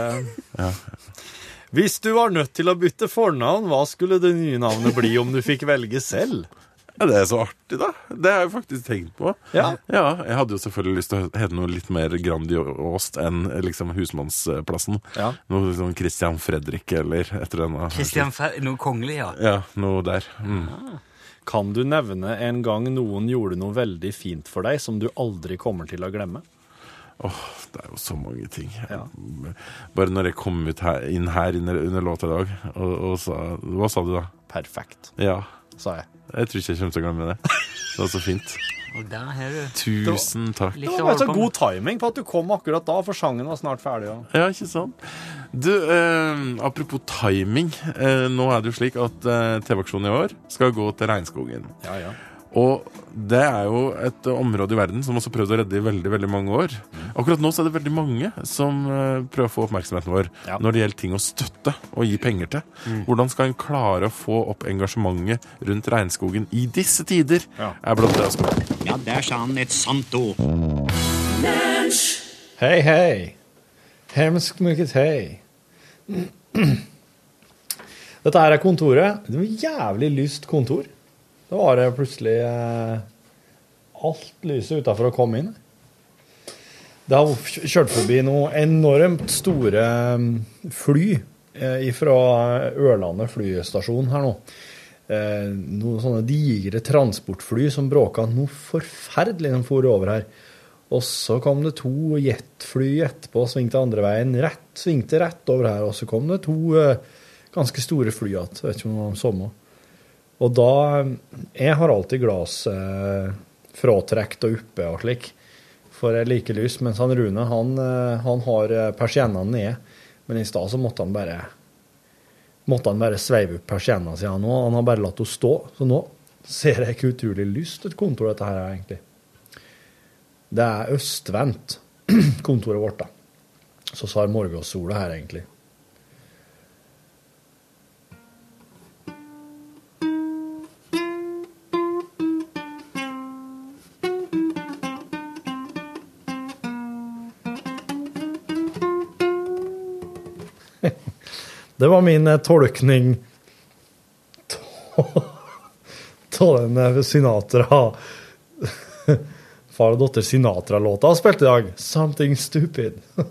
Hvis du var nødt til å bytte fornavn, hva skulle det nye navnet bli om du fikk velge selv? Ja, Det er så artig, da. Det har jeg faktisk tenkt på. Ja. Jeg hadde jo selvfølgelig lyst til å hete noe litt mer grandiost enn liksom Husmannsplassen. Ja. Noe liksom Christian Fredrik eller etter denne. Christian Kristian Fe- noe kongelig, ja. Ja, noe der. Mm. Kan du nevne en gang noen gjorde noe veldig fint for deg som du aldri kommer til å glemme? Åh, det er jo så mange ting. Ja. Bare når jeg kom ut her, inn her under, under låta i dag, og, og sa Hva sa du da? Perfekt, Ja. sa jeg. Jeg tror ikke jeg kommer til å glemme det. Det var så fint. Og der har du Tusen takk. Det var så god timing på at du kom akkurat da, for sangen var snart ferdig. Ja. Ja, ikke sant? Du, eh, apropos timing. Eh, nå er det jo slik at eh, TV-aksjonen i år skal gå til regnskogen. Ja, ja. Og det er jo et område i verden som også prøvd å redde i veldig veldig mange år. Akkurat nå så er det veldig mange som eh, prøver å få oppmerksomheten vår Ja. når det gjelder ting å støtte og gi penger til. Hvordan skal en klare å få opp engasjementet rundt regnskogen i disse tider? Ja. er blant det å spørre. Ja, der sa han et sant ord. Hei, hei. Hemsk mycket hei. Dette her er kontoret. Det er et jævlig lyst kontor. Det var det plutselig eh, alt lyset utafor å komme inn. Det har kjørt forbi noen enormt store mm, fly eh, fra Ørlandet flystasjon her nå. Eh, noen sånne digre transportfly som bråka noe forferdelig når de for over her. Og så kom det to jetfly etterpå svingte andre veien. Rett, svingte rett over her. Og så kom det to eh, ganske store fly igjen. Vet ikke om det var samme. Og da Jeg har alltid glass eh, fratrekt og oppe og slik, for jeg liker lys. Mens han Rune, han, eh, han har eh, persiennene nede. Men i stad så måtte han bare måtte han bare sveive opp persiennene sine nå. Han har bare latt henne stå. Så nå ser jeg ikke utrolig lyst et kontor, dette her, egentlig. Det er østvendt, kontoret vårt, da. Så har morgensola her, egentlig. Det var min eh, tolkning av den eh, Sinatra Far og datter Sinatra-låta han spilte i dag. 'Something Stupid'.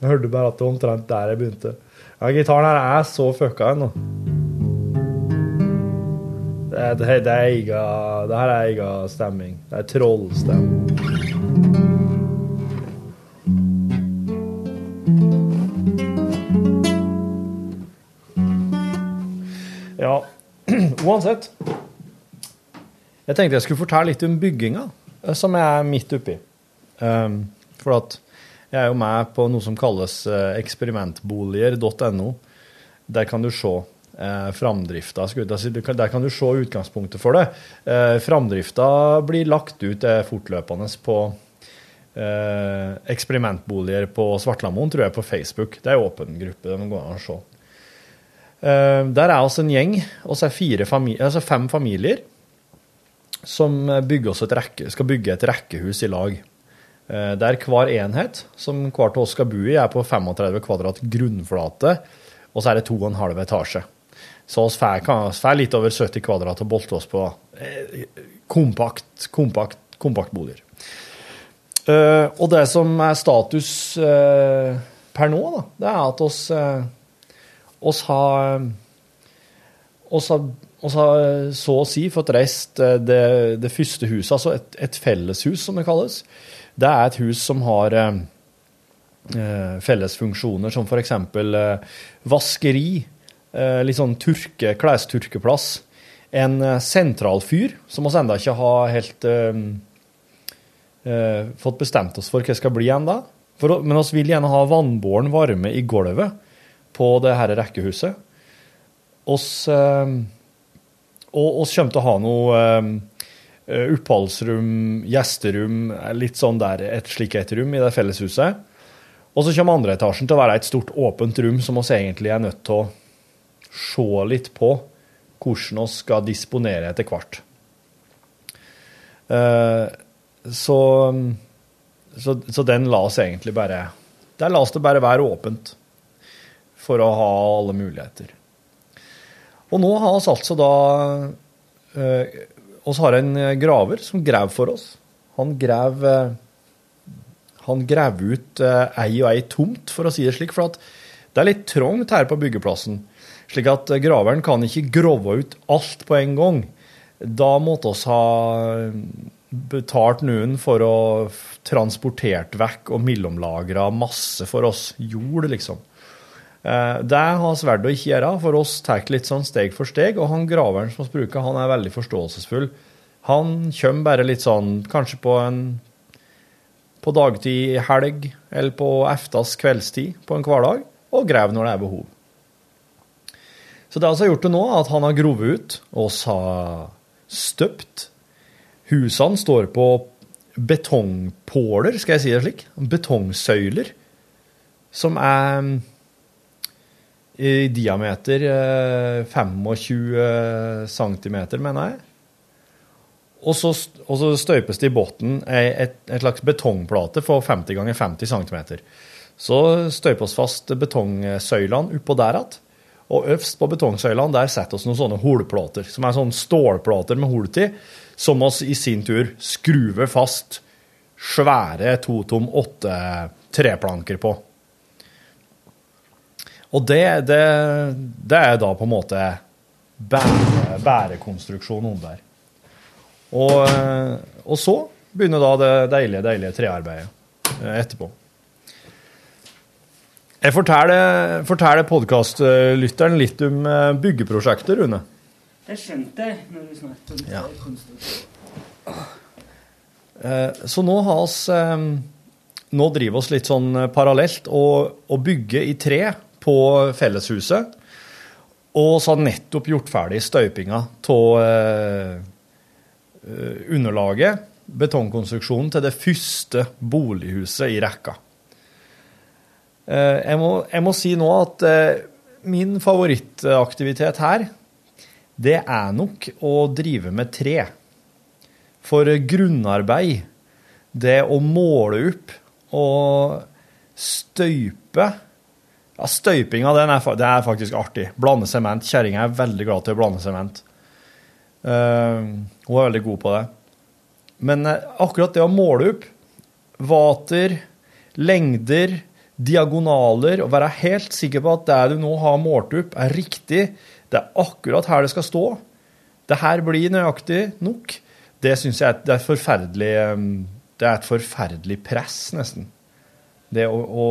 Jeg hørte bare at det var omtrent der jeg begynte. Ja, Gitaren her er så fucka ennå. Det, det, det, er ega, det her er egen stemming. Det er trollstemming. Uansett. Jeg tenkte jeg skulle fortelle litt om bygginga, eh, som jeg er midt oppi. Um, for at jeg er jo med på noe som kalles eh, eksperimentboliger.no. Der kan du se eh, framdrifta. Der kan du se utgangspunktet for det. Eh, framdrifta blir lagt ut eh, fortløpende på eh, eksperimentboliger på Svartlamoen, tror jeg, på Facebook. Det er en åpen gruppe. Det må gå an å se. Eh, der er oss en gjeng, og så er fire fami altså fem familier som rekke, skal bygge et rekkehus i lag. Eh, Der hver enhet som hver av oss skal bo i, er på 35 kvadrat grunnflate, og så er det to og en halv etasje. Så vi får, litt over 70 kvadrat å bolte oss på. Eh, Kompakt, kompakt. Eh, og det som er status per nå, da, det er at oss, oss har oss har, oss har så å si fått reist eh, det, det første huset, altså et, et felleshus, som det kalles. Det er et hus som har eh, eh, fellesfunksjoner som f.eks. Eh, vaskeri, eh, litt sånn turke, klesturkeplass, en eh, sentralfyr, som oss ennå ikke har helt fått bestemt oss for hva skal bli ennå. For Men vi vil gjerne ha vannbåren varme i gulvet på det her rekkehuset. Oss, eh, og oss kommer til å ha noe eh, oppholdsrom, gjesterom, litt sånn der, et slik et rom i det felleshuset. Og så kommer andre etasjen til å være et stort åpent rom som oss egentlig er nødt til å se litt på hvordan vi skal disponere etter hvert. Eh, så, så, så den la oss egentlig bare Der la oss det bare være åpent for å ha alle muligheter. Og nå har vi altså da eh, har en graver som graver for oss. Han graver han graver ut eh, ei og ei tomt, for å si det slik. For det er litt trangt her på byggeplassen. Slik at eh, graveren kan ikke grove ut alt på en gang. Da måtte oss ha betalt noen for å transportert vekk og mellomlagra masse for oss jord, liksom. Eh, Det har å ikke gjøre, for oss tar litt sånn steg for steg. Og han graveren som vi bruker, han er veldig forståelsesfull. Han kommer bare litt sånn, kanskje på en på dagtid i helg, eller på eftas kveldstid på en hverdag, og graver når det er behov. Så det vi har gjort det nå, er at han har grovet ut, oss har støpt. Husene står på betongpåler, skal jeg si det slik, betongsøyler, som er i diameter eh, 25 cm, mener jeg. Og så, og så støypes det i bunnen et slags betongplate for 50 ganger 50 cm. Så støypes fast betongsøylene oppå der igjen. Og øverst på betongsøylene der setter vi noen sånne holplater, som er sånne stålplater med hull til, som vi i sin tur skruver fast svære to tom åtte treplanker på. Og det, det, det er da på en måte bære, bærekonstruksjonen under. Og, eh, og så begynner da det deilige, deilige trearbeidet eh, etterpå. Jeg forteller, forteller podkastlytteren litt om eh, byggeprosjektet, Rune. Det skjønte jeg når du snakket om Ja. konstruksjon. Eh, Så nå har oss Nå driver oss litt sånn parallelt og, og bygger i tre på felleshuset. Og så hadde nettopp gjort ferdig støypinga av eh, underlaget, betongkonstruksjonen, til det første bolighuset i rekka. Eh, jeg, må, jeg må si nå at eh, min favorittaktivitet her, det er nok å drive med tre. For grunnarbeid, det å måle opp og støype Ja, støypinga, den er, det er faktisk artig. Blande sement. Kjerringa er veldig glad til å blande sement. Uh, hun er veldig god på det. Men uh, akkurat det å måle opp vater, lengder, diagonaler, og være helt sikker på at det du nå har målt opp, er riktig, det er akkurat her det skal stå, det her blir nøyaktig nok, det syns jeg er et- det er forferdelig eh, Det er et forferdelig press, nesten. Det å, å,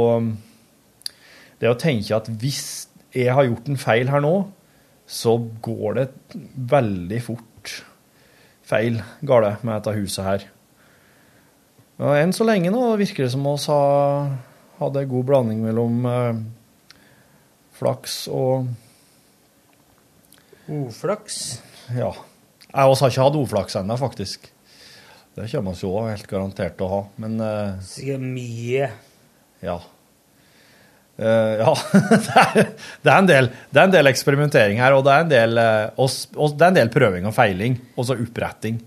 det å tenke at hvis jeg har gjort en feil her nå, så går det veldig fort feil gale med dette huset her. Og enn så lenge nå virker det som oss har hadde god blanding mellom eh, flaks og Uflaks. Ja. Jeg også har ikke hatt oflaks ennå, faktisk. Det kommer vi jo helt garantert til å ha, men eh, Sikkert mye. ja. Eh, ja, det er, det, er en del, det er en del eksperimentering her, og det er en del, eh, og det er en del prøving og feiling, og så oppretting.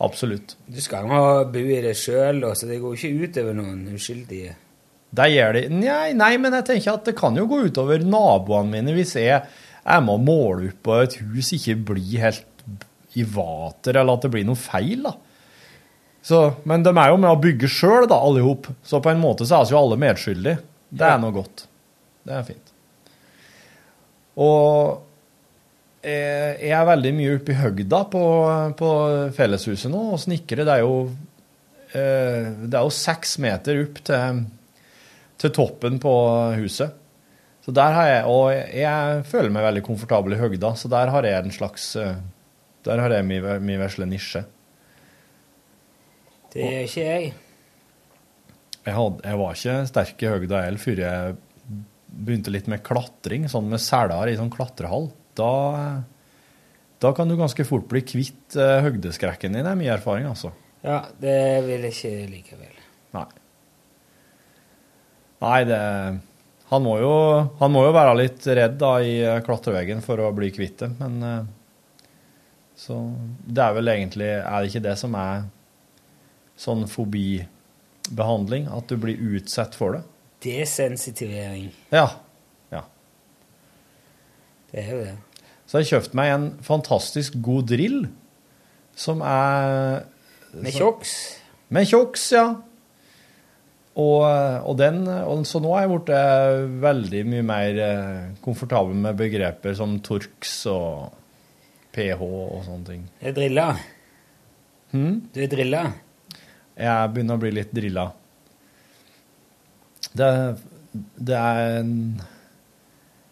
Absolutt. Du skal jo bo i det sjøl, så det går ikke utover noen uskyldige. Det gjør det. Nei, nei, men jeg tenker at det kan jo gå utover naboene mine hvis jeg er med måle opp og et hus ikke blir helt i vater, eller at det blir noe feil, da. Så, men de er jo med å bygge sjøl, alle i hop. Så på en måte så er vi jo alle medskyldige. Det er noe godt. Det er fint. Og jeg jeg er veldig mye oppe i høgda på, på felleshuset nå, og snekrer. det eh, Det er jo seks meter opp til til toppen på huset. Så der har jeg, Og jeg føler meg veldig komfortabel i høgda, så der har jeg en slags eh, Der har jeg min, min vesle nisje. Det er ikke jeg. Jeg, hadde, jeg var ikke sterk i høgda heller før jeg begynte litt med klatring, sånn med seler i sånn klatrehall. Da, da kan du ganske fort bli kvitt eh, høgdeskrekken din, er min erfaring, altså. Ja, det vil jeg ikke likevel. Nei. Nei, det han må, jo, han må jo være litt redd da i eh, klatreveggen for å bli kvitt det, men eh, Så det er vel egentlig Er det ikke det som er sånn fobibehandling? At du blir utsatt for det? Desensitivering. Ja. ja. Det er jo det. Så jeg har kjøpt meg en fantastisk god drill som er Med kjoks? Med kjoks, ja. Og, og den, og så nå er jeg blitt eh, veldig mye mer eh, komfortabel med begreper som Torx og pH og sånne ting. Du er drilla. Hm? Du er drilla. Jeg begynner å bli litt drilla. Det, det er en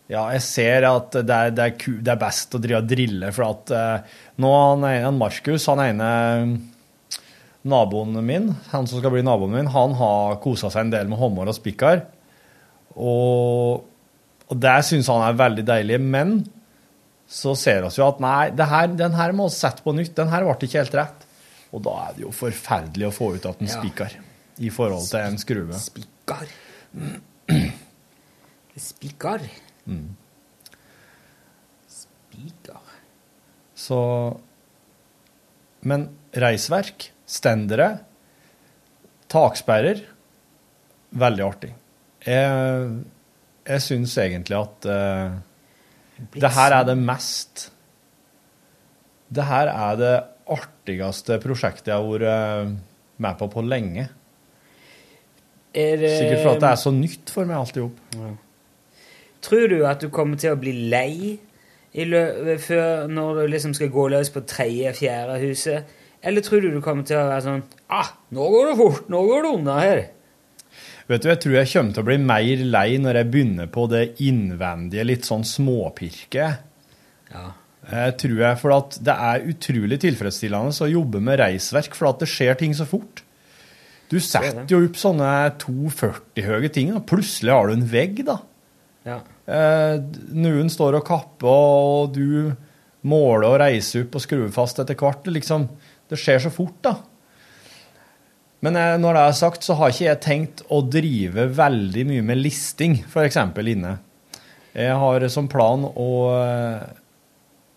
Ja, jeg ser at det er, det er, ku, det er best å drive og drille, for at eh, nå han, ene- Markus, han ene naboen min, han som skal bli naboen min, han har kosa seg en del med hummer og spikkar. Og, og det syns han er veldig deilig. Men så ser vi jo at nei, her, den her må vi sette på nytt. Den her ble ikke helt rett. Og da er det jo forferdelig å få ut at en Ja. spikkar i forhold til en skrue. Spikker. Spikker. Mm. Spikkar. Så Men reisverk, stendere, taksperrer Veldig artig. Jeg, jeg syns egentlig at uh, det her er det mest Det her er det artigste prosjektet jeg har vært eh, med på på lenge. Er det Sikkert for at det er så nytt for meg alt i hop. Tror du at du kommer til å bli lei i lø før når du liksom skal gå løs på tredje-fjerde huset? Eller tror du du kommer til å være sånn ah, nå går det fort, nå går det unna her. Vet du, Jeg tror jeg kommer til å bli mer lei når jeg begynner på det innvendige, litt sånn småpirket. Ja. Jeg tror jeg, for at Det er utrolig tilfredsstillende å jobbe med reisverk, for at det skjer ting så fort. Du setter jo opp sånne 240 høye ting, og plutselig har du en vegg. da. Ja. Eh, noen står og kapper, og du måler og reiser opp og skrur fast etter hvert. Liksom, det skjer så fort, da. Men eh, når det er sagt, så har ikke jeg tenkt å drive veldig mye med listing, f.eks. inne. Jeg har som plan å, eh,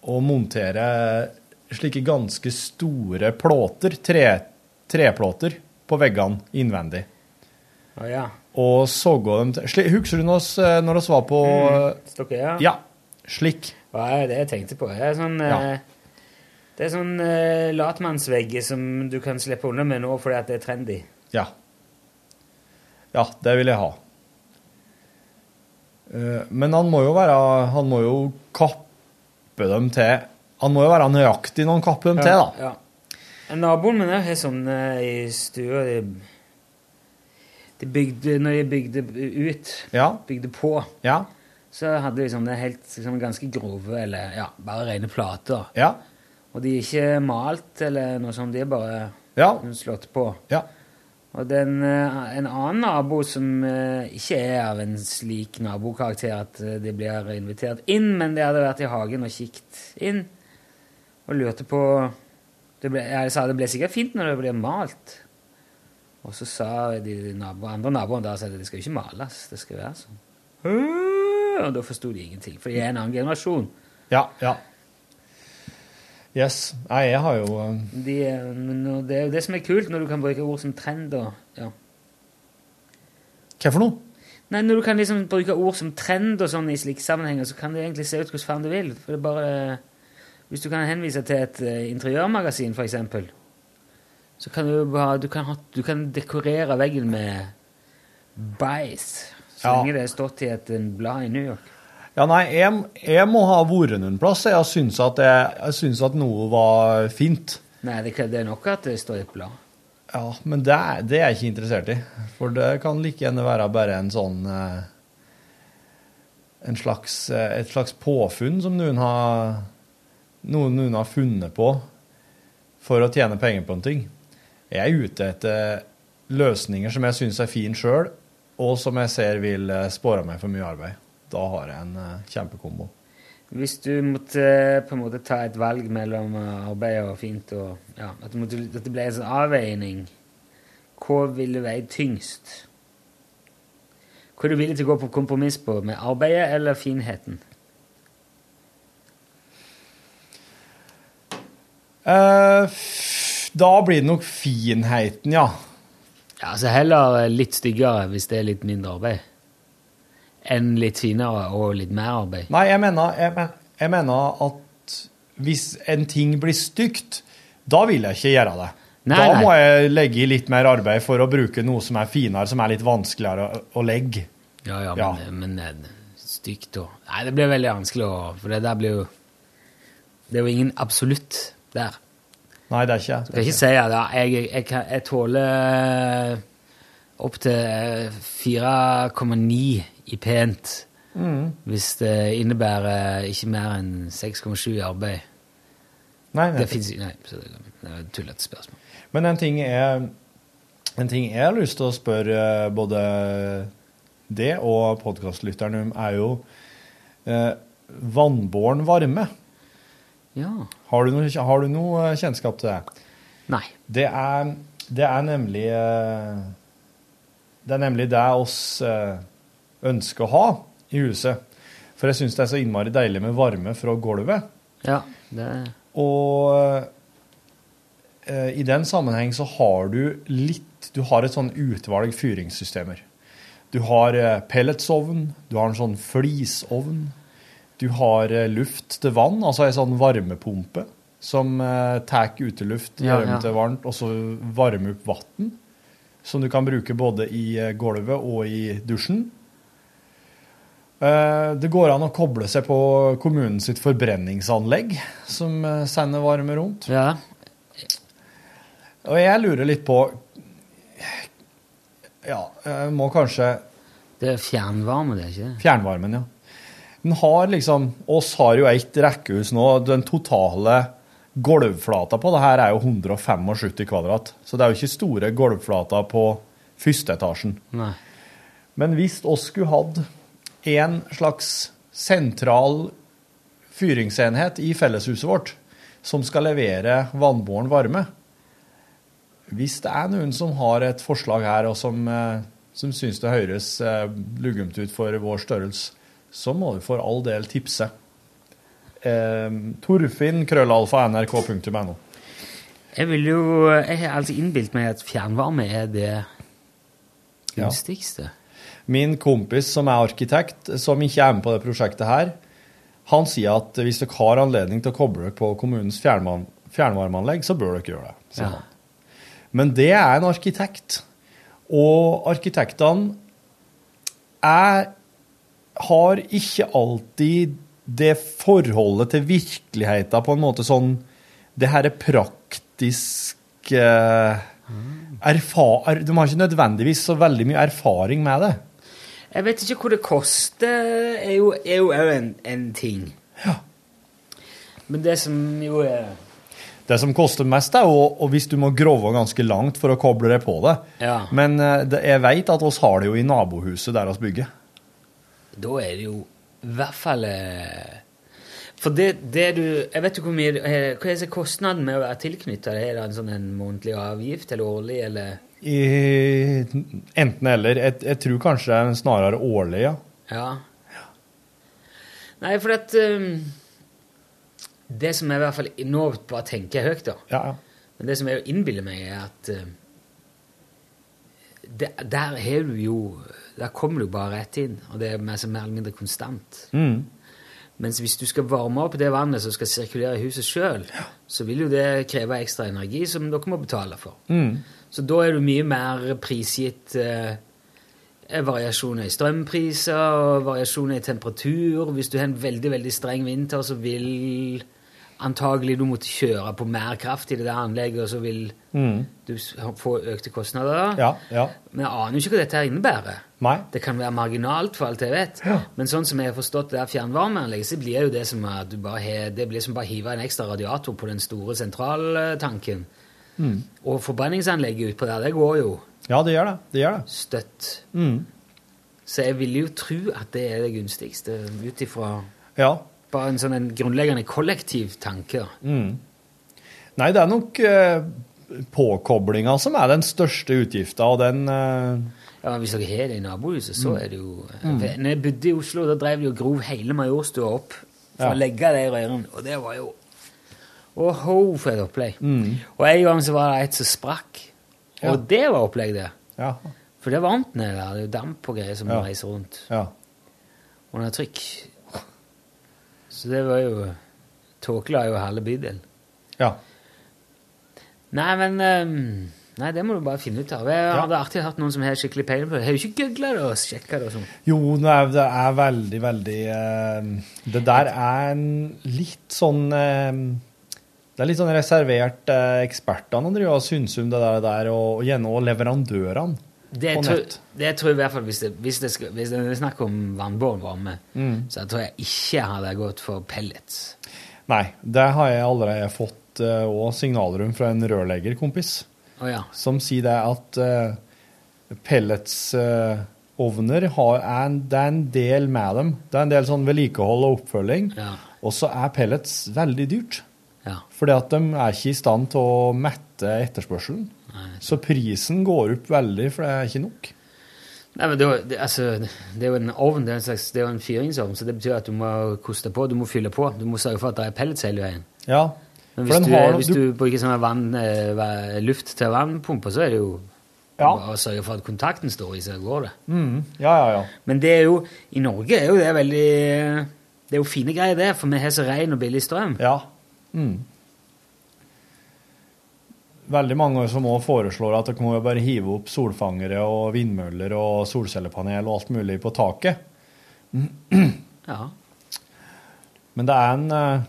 å montere slike ganske store plåter, tre, treplåter, på veggene innvendig. Å ja. Og sågå dem til Husker du oss når vi var på Mm, Stokke, ja. Ja, slik. Hva er det jeg tenkte på? Det er sånn, Ja. eh, det er sånn uh, latmannsvegg som du kan slippe unna med nå fordi at det er trendy. Ja. Ja, det vil jeg ha. Uh, Men han må jo være Han må jo kappe dem til Han må jo være nøyaktig når han kapper dem til, da. Ja. Naboen min har sånn eh, i stua de, de bygde, Når de bygde ut, Ja. bygde på, Ja. så hadde de sånne helt sånn ganske grove, eller ja, bare rene plater. Ja. Og de er ikke malt eller noe sånt, de er bare Ja. slått på. Ja. Og den, eh, en annen nabo som eh, ikke er av en slik nabokarakter at eh, de blir invitert inn, men de hadde vært i hagen og kikt inn og lurte på ble, Jeg sa det ble sikkert fint når det blir malt. Og så sa de nabo, andre naboene der at det skal jo ikke males, det skal være sånn. Og da forsto de ingenting, for de er en annen generasjon. Ja. Ja. Yes. Nei, jeg har jo eh, De, det er jo det som er kult når du kan bruke ord som trend og ja. Hva for noe? Nei, Når du kan liksom bruke ord som trend og sånn i slike sammenhenger, så kan det egentlig se ut hvordan faen du vil. For det er bare Hvis du kan henvise til et eh, interiørmagasin, eksempel, så kan du bare du kan, ha, du kan dekorere veggen med bæsj. Så Ja. lenge det er stått i et blad i New York. Ja, nei, jeg, jeg må ha vært noen plass. Jeg syns at, jeg, jeg syns at noe var fint. Nei, det, det er nok at det står i et blad. Ja, men det, er- det er jeg ikke interessert i. For det kan like gjerne være bare en sånn eh, en slags, eh, Et slags påfunn som noen har, noen, noen har funnet på for å tjene penger på en ting. Jeg er ute etter løsninger som jeg syns er fine sjøl, og som jeg ser vil spåre meg for mye arbeid. Da har jeg en eh, kjempekombo. Hvis du måtte eh, på en måte ta et valg mellom eh, arbeid og fint og ja, at, måtte, at det ble en sånn avveining, hva ville veie tyngst? Hva er du villig til å gå på kompromiss på, med arbeidet eller finheten? Uh, da blir det nok finheten, ja. Ja, altså Heller litt styggere hvis det er litt mindre arbeid, enn litt finere og litt mer arbeid. Nei, jeg mener, jeg, jeg mener at hvis en ting blir stygt, da vil jeg ikke gjøre det. Nei, da nei. må jeg legge i litt mer arbeid for å bruke noe som er finere, som er litt vanskeligere å, å legge. Ja, ja, Ja. men, men eh, stygt og Nei, det blir veldig vanskelig å For det der blir jo Det er jo ingen absolutt der. Nei, det er ikke Du kan ikke si at jeg, jeg, jeg, jeg tåler opp til 4,9 i pent Mm. hvis det innebærer ikke mer enn 6,7 i arbeid. Nei, Det fins Nei, så det er et tullete spørsmål. Men en ting, er, en ting jeg har lyst til å spørre både det og podkastlytteren om, er jo eh, vannbåren varme. Ja. Har du, noe, har du noe kjennskap til det? Nei. Det er, det er nemlig eh, Det er nemlig det oss eh, ønsker å ha i huset. For jeg syns det er så innmari deilig med varme fra gulvet. Ja, det Og eh, i den sammenheng så har du litt Du har et sånn utvalg fyringssystemer. Du har eh, pelletsovn, du har en sånn flisovn, du har eh, luft til vann, altså ei sånn varmepumpe som eh, tar uteluft, gjør ja, ja. til varmt, og så varmer opp vann. Som du kan bruke både i eh, gulvet og i dusjen. Eh, Det går an å koble seg på kommunen sitt forbrenningsanlegg, som eh, sender varme rundt. Ja. Og jeg lurer litt på Ja, jeg må kanskje Det er fjernvarme, det, er ikke det? Fjernvarmen, ja. Den har liksom oss har jo ett rekkehus nå. Den totale gulvflata på det her er jo 175 kvadrat. Så det er jo ikke store gulvflater på første etasjen. Nei. Men hvis oss skulle hatt en slags sentral fyringsenhet i felleshuset vårt som skal levere vannbåren varme Hvis det er noen som har et forslag her, og som, eh, som syns det høres lugumt luggumt ut for vår størrelse, så må du for all del tipse. Eh, Torfinn, krøllalfa, nrk.no. Jeg vil jo Jeg har alltid innbilt meg at fjernvarme er det gunstigste. Min kompis som er arkitekt, som ikke er med på det prosjektet her, han sier at hvis dere har anledning til å koble dere på kommunens fjernvarmeanlegg, så bør dere gjøre det. Ja. Men det er en arkitekt, og arkitektene er, har ikke alltid det forholdet til virkeligheten på en måte sånn Det her er praktisk eh, erfa De har ikke nødvendigvis så veldig mye erfaring med det. Jeg vet ikke hvor det koster, er jo er jo en, en ting. Men det som jo er Det som koster mest, er jo hvis du må grove ganske langt for å koble deg på det. Ja. Men eh, det, jeg vet at oss har det jo i nabohuset der vi bygger. Da er det jo i hvert fall eh, For det, det du Jeg vet ikke hvor mye eh, Hva er kostnaden med å være tilknytta? Er det en sånn en månedlig avgift, eller årlig, eller enten eller. Jeg, jeg tror kanskje det er snarere årlig, ja. Ja. Nei, for at um, Det som jeg i hvert fall Nå bare tenker jeg høyt, da. Ja, ja. Men det som jeg innbiller meg, er at um, det, Der har du jo Der kommer du bare rett inn, og det er mer eller mindre konstant. Mm. Mens hvis du skal varme opp det vannet som skal sirkulere i huset sjøl, så vil jo det kreve ekstra energi som dere må betale for. Mm. Så da er du mye mer prisgitt eh, variasjoner i strømpriser og variasjoner i temperatur. Hvis du har en veldig veldig streng vinter, så vil antagelig du måtte kjøre på mer kraft i det der anlegget, og så vil Mm. du få økte kostnader. Ja, ja. Men jeg aner jo ikke hva dette innebærer. Nei. Det kan være marginalt, for alt jeg vet. Men sånn som jeg har forstått det der fjernvarmeanlegget, så blir jo det som at du bare har, det blir som bare hive en ekstra radiator på den store sentraltanken. Mm. Og forbrenningsanlegget utpå der, det går jo Ja, det gjør det. Det gjør det. støtt. Mm. Så jeg vil jo tro at det er det gunstigste, ut ifra Ja. bare en sånn en grunnleggende kollektiv tanke. Mm. Nei, det er nok eh, påkoblinga som er den største utgifta, og den eh, Ja, Hvis dere har det i nabohuset, så er det jo Mm. Når jeg bodde i Oslo, da drev de og grov hele Majorstua opp for Ja. å legge det i rørene, og det var jo Åhå, for et opplegg. Mm. Og en gang så var det et som sprakk, og Ja. det var opplegg, det. Ja. For det er varmt nede der. Det er jo damp og greier som reiser rundt. Ja. Under trykk. Så det var jo Tåkela jo halve bydelen. Ja. Nei, men ehm, Nei, det må du bare finne ut av. Jeg hadde alltid hatt noen som har skikkelig peiling på det. Har jo ikke googla det og sjekka det og sånn. Jo, det er, det er veldig, veldig uh, Det der er en litt sånn uh, Det er litt sånn reservert uh, ekspertene driver og syns om det der, der og, og gjerne leverandørene Det på tror, nett. det tror jeg i hvert fall hvis det, hvis det, skal, hvis det er snakk om vannbåren varme, Mm. så jeg tror jeg ikke hadde gått for pellets. Nei, det har jeg allerede fått òg signalrom fra en rørleggerkompis Å ja. som sier det at uh, pelletsovner har er en, det er en del med dem. Det er en del sånn vedlikehold og oppfølging. Ja. Og så er pellets veldig dyrt. Ja. Fordi at de er ikke i stand til å mette etterspørselen. Så prisen går opp veldig, for det er ikke nok. Nei, men det, det, altså, det er jo en ovn, det er, en slags, det er jo en fyringsovn, så det betyr at du må koste på, du må fylle på. Du må sørge for at det er pellets hele veien. Ja, Men hvis, du, har- hvis du- du, bruker sånn vann, eh, luft til vannpumpe, så er det jo Ja. å sørge for at kontakten står i, så går det. Mm, ja, ja, ja. Men det er jo, i Norge er jo det veldig Det er jo fine greier, det, for vi har så ren og billig strøm. Ja. Mm. Veldig mange som også foreslår at dere må jo bare hive opp solfangere og vindmøller og solcellepanel og alt mulig på taket. Ja. Men det er en eh,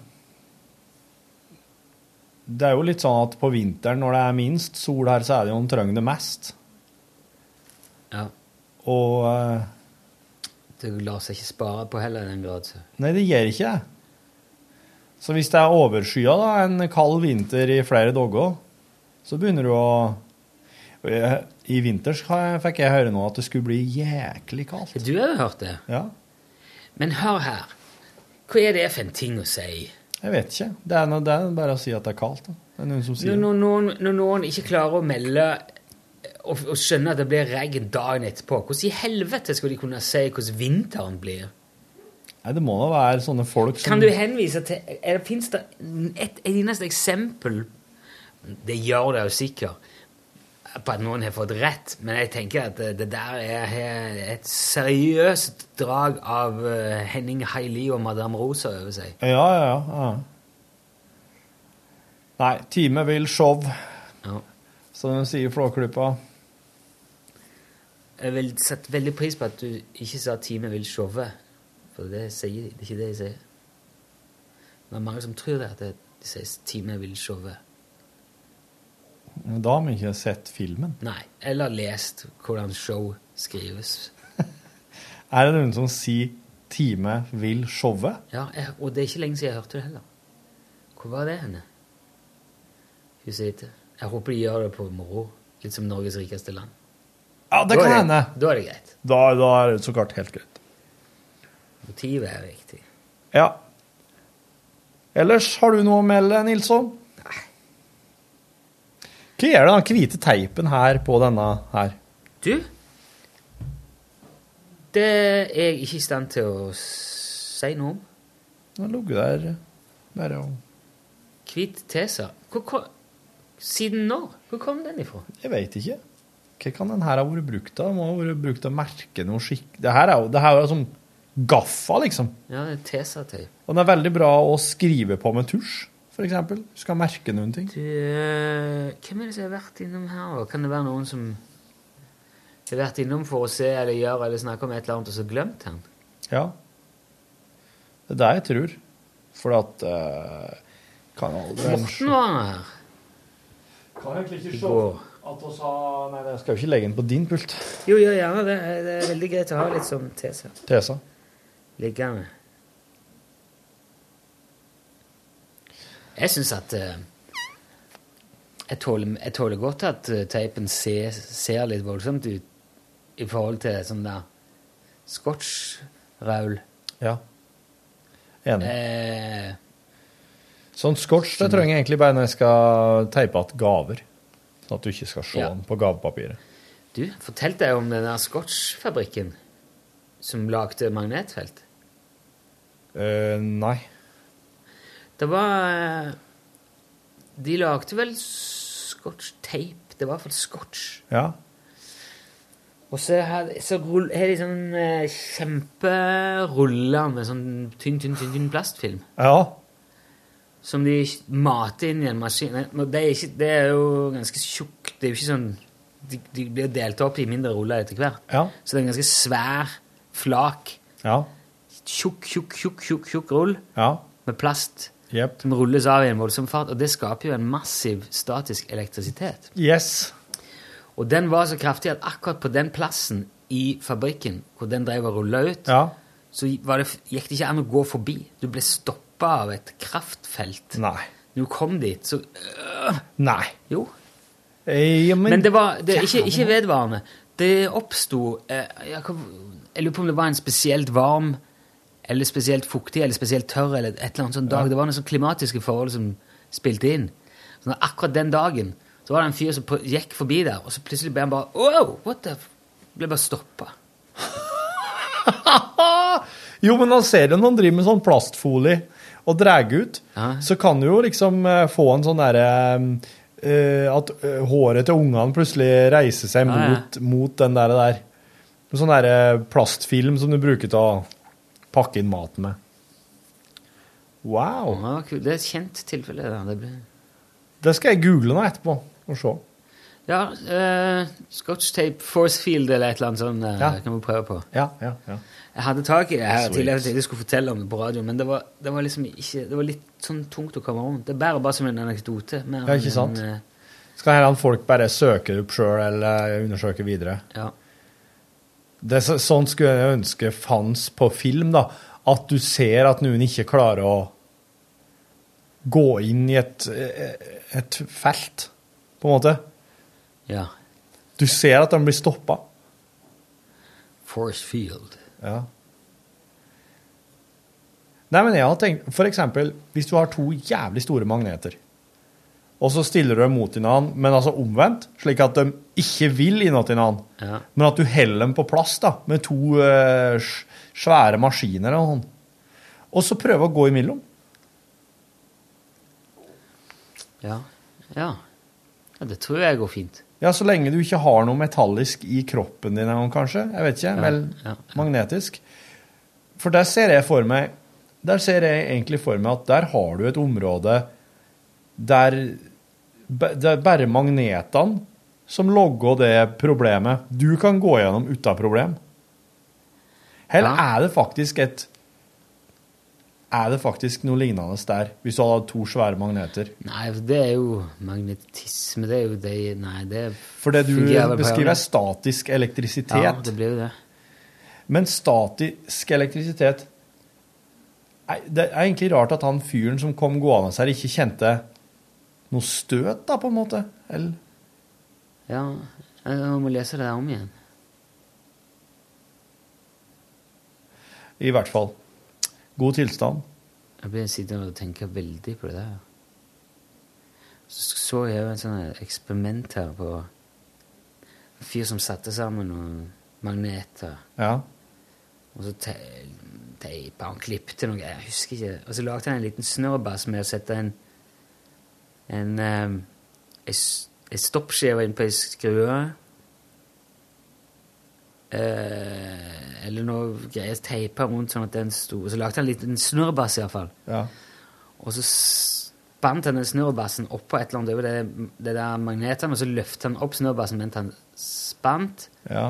Det er jo litt sånn at på vinteren, når det er minst sol her, så er det jo en trenger det mest. ja. Og uh, Det lar seg ikke spare på heller i den grad. Så. Nei, det gjør ikke det. Så hvis det er overskya da, en kald vinter i flere dager, så begynner du å jeg- I vinter fikk jeg høre nå at det skulle bli jæklig kaldt. Du har jo hørt det. Ja, Men hør her. Hva er det for en ting å si? Jeg vet ikke. Det er, noe, det er bare å si at det er kaldt. Da. Det er noen som sier Når, noen, når noen ikke klarer å melde og, og skjønne at det blir regn dagen etterpå, hvordan i helvete skal de kunne si hvordan vinteren blir? Nei, det må da være sånne folk som Kan du henvise til det, Fins det et eneste eksempel Det gjør det jo sikkert på at noen har fått rett, men jeg tenker at det, der er, et seriøst drag av eh, Henning Haili og Madame Rosa over seg. Ja, ja, ja. Nei, time vil show, Ja. som de sier i Flåklypa. Jeg vil sette veldig pris på at du ikke sa 'time vil showe', for det, sier, det er ikke det de sier. Det er mange som tror det, at de sier 'time vil showe'. Da har vi ikke sett filmen. Nei, eller lest hvordan show skrives. Er det noen som sier 'time vil showe'? Ja, og det er ikke lenge siden jeg hørte det heller. Hvor var det henne? Hun sier ikke Jeg håper de gjør det på moro. Litt som Norges rikeste land. Ja, det Da kan hende. Da er det greit. Da, da er det så klart helt greit. Motivet er viktig. Ja. Ellers, har du noe å melde, Nilsson? Hva gjør den hvite teipen her på denne her? Du, det er jeg ikke i stand til å si noe om. Den ligger der bare og Hvit tesa. Siden når? Hvor kom den ifra? Jeg veit ikke. Hva kan den her ha vært brukt av? Må ha vært brukt å merke noe skikk... Det her er jo, det her er jo som gaffa, liksom. Ja, det er tesa-teip. Og den er veldig bra å skrive på med tusj, for eksempel. Skal merke noen ting. Du, eh, hvem er det som har vært innom her? da? Kan det være noen som har vært innom for å se eller gjøre eller snakke om et eller annet og så glemt den? Ja. Det er det jeg tror. For at uh, Kan aldri Morten var her. Kan egentlig ikke se at vi har Nei, jeg skal jo ikke legge den på din pult. Jo, gjør gjerne det. Det er veldig greit å ha litt sånn tese. Tesa. liggende. Jeg syns at eh, jeg, tåler, jeg tåler godt at eh, teipen ser, ser litt voldsomt ut i forhold til sånn der scotch-raul. Ja. Enig. Eh, Sånn scotch det trenger jeg egentlig bare når jeg skal teipe igjen gaver. Sånn at du ikke skal se Ja. den på gavepapiret. du, fortalte jeg om den der scotch-fabrikken som lagde magnetfelt? Eh, nei. Det var eh, De lagde vel scotch-tape. Det var i hvert fall scotch. Ja. Og så har de sånn eh, kjemperuller med sånn tynn, tynn, tynn, tynn plastfilm. Ja. Som de mater inn i en maskin. Det er, ikke, det er jo ganske tjukt. Det er jo ikke sånn De, de blir delt opp i mindre ruller etter hvert. Ja. Så det er en ganske svær flak. Ja. Tjukk, tjukk, tjukk, tjukk, tjukk rull Ja. med plast Jepp. som rulles av i en voldsom fart. Og det skaper jo en massiv statisk elektrisitet. Yes. Og den var så kraftig at akkurat på den plassen i fabrikken hvor den drev og rulla ut, Ja. så var det, gikk det ikke an å gå forbi. Du ble stoppa av et kraftfelt. Nei. Når du kom dit, så øh, Nei. Jo. Eh, ja, men, Men det var det, ikke, ikke vedvarende. Det oppsto eh, jeg, jeg lurer på om det var en spesielt varm eller spesielt fuktig eller spesielt tørr eller et eller annet sånn dag. Det var noen klimatiske forhold som spilte inn. Så akkurat den dagen så var det en fyr som på- gikk forbi der, og så plutselig ble han bare Wow! What the? Ble bare stoppa. Jo, men han ser jo når han driver med sånn plastfolie og drar ut, Ja. så kan du jo liksom eh, få en sånn derre uh, At eh, håret til ungene plutselig reiser seg Ja, ja. mot, mot den der. der. Sånn derre plastfilm som du bruker til å pakke inn maten med. Wow. Ja, kul. det er et kjent tilfelle. da. Det blir... Det skal jeg google nå etterpå og se. Ja, uh, Scotch tape force field eller et eller annet sånt uh, Ja. kan vi prøve på. Ja, ja, ja. Jeg hadde tak i det her Sweet. tidligere, jeg skulle fortelle om det på radio, men det var, det var liksom ikke Det var litt sånn tungt å komme rundt. Det bærer bare som en anekdote. Ja, ikke sant? en, uh, Skal heller folk bare søke det opp sjøl eller undersøke videre. Ja. Det, så- sånn skulle jeg ønske fantes på film, da. At du ser at noen ikke klarer å gå inn i et, et felt, på en måte. Ja. Du ser at de blir stoppa. Force field. Ja. Nei, men jeg har tenkt, for eksempel, hvis du har to jævlig store magneter, og så stiller du dem mot hverandre, men altså omvendt, slik at de ikke vil innåt hverandre, Ja. men at du heller dem på plass da, med to eh, svære maskiner og sånn. Og så prøve å gå imellom. Ja. ja. Ja, Det tror jeg går fint. Ja, så lenge du ikke har noe metallisk i kroppen din engang, kanskje. Jeg vet ikke. Vel, ja, magnetisk. For der ser jeg for meg Der ser jeg egentlig for meg at der har du et område der det er bare magnetene som logger det problemet. Du kan gå gjennom uten problem. Eller Ja. er det faktisk et Er det faktisk noe lignende der, hvis du hadde to svære magneter? Nei, for det er jo magnetisme. Det er jo det Nei, det For det du beskriver, er statisk elektrisitet. Ja, det blir jo det. Men statisk elektrisitet Det er egentlig rart at han fyren som kom gående her, ikke kjente noe støt, da, på en måte. Eller Ja, jeg må lese det om igjen. i hvert fall. God tilstand. Jeg ble sittende og tenke veldig på det der. Så så jeg jo en sånn eksperiment her på en fyr som satte sammen noen magneter. Ja. Og så te teipa han, klippte noe, jeg husker ikke. Og så lagde han en liten snørrbass med å sette en en, um, en, en stoppskive inn på ei skrue. Eh, eller noe greier teipa rundt sånn at den sto så lagde han en liten snurrebass, iallfall. Ja. Og så spant han den snurrebassen oppå et eller annet over det, det der magnetene, og så løftet han opp snurrebassen mens han spant. Ja.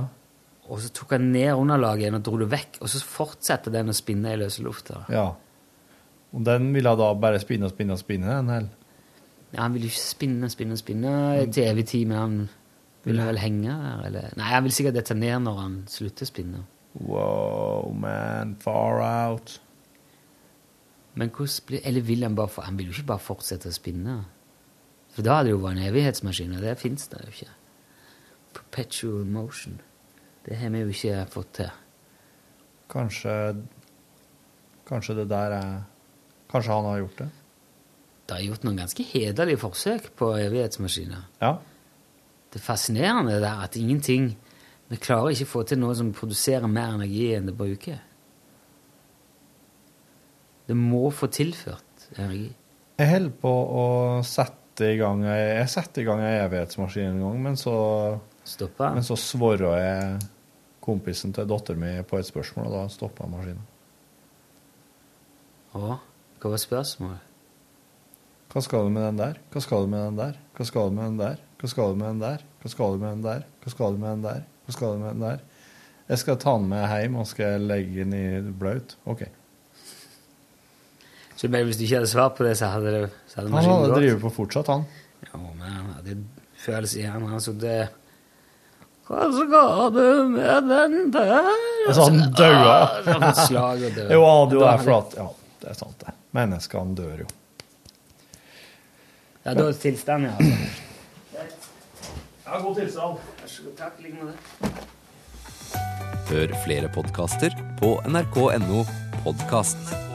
Og så tok han ned underlaget igjen og dro det vekk, og så fortsatte den å spinne i løse lufta. ja. Og den ville da bare spinne og spinne og spinne, den her. Ja, han ville jo ikke spinne, spinne, spinne til evig tid, men han ville vel henge der, eller Nei, han vil sikkert dette ned når han slutter å spinne. Wow, man. Far out. Men hvordan blir Eller vil han bare for, Han vil jo ikke bare fortsette å spinne. For da hadde det jo vært en evighetsmaskin, og det fins det jo ikke. Perpetual motion. Det har vi jo ikke fått til. Kanskje Kanskje det der er Kanskje han har gjort det? Det er gjort noen ganske hederlige forsøk på evighetsmaskiner. Ja. Det er fascinerende er at ingenting Vi klarer ikke å få til noe som produserer mer energi enn det bruker. Det må få tilført energi. Jeg holder på å sette i gang Jeg setter i gang ei evighetsmaskin en gang, men så Stoppa? Men så svarer jeg kompisen til dattera mi på et spørsmål, og da stoppa maskinen. Å, hva var spørsmålet? Hva skal du med den der? Hva skal du med den der? Hva skal du med den der? Hva skal du med den der? Hva skal du med den der? Hva skal du med den der? Hva skal du med den der? Jeg skal ta den med hjem og skal legge den i blaut. OK. Så bare hvis du ikke hadde svart på det, så hadde, det, så hadde Han maskinen hadde drevet på fortsatt, han. Ja, men han hadde følelse i hjernen. Altså, det Hva skal du med den der? Altså, han daua. Ah, han slag og død. Jo, du er flat. Ja, det er sant, det. Menneskene dør jo. Ja, da er tilstanden, ja. Altså. Ja, god tilstand. Vær så god. Takk. i med det. Hør flere podkaster på nrk.no podkast.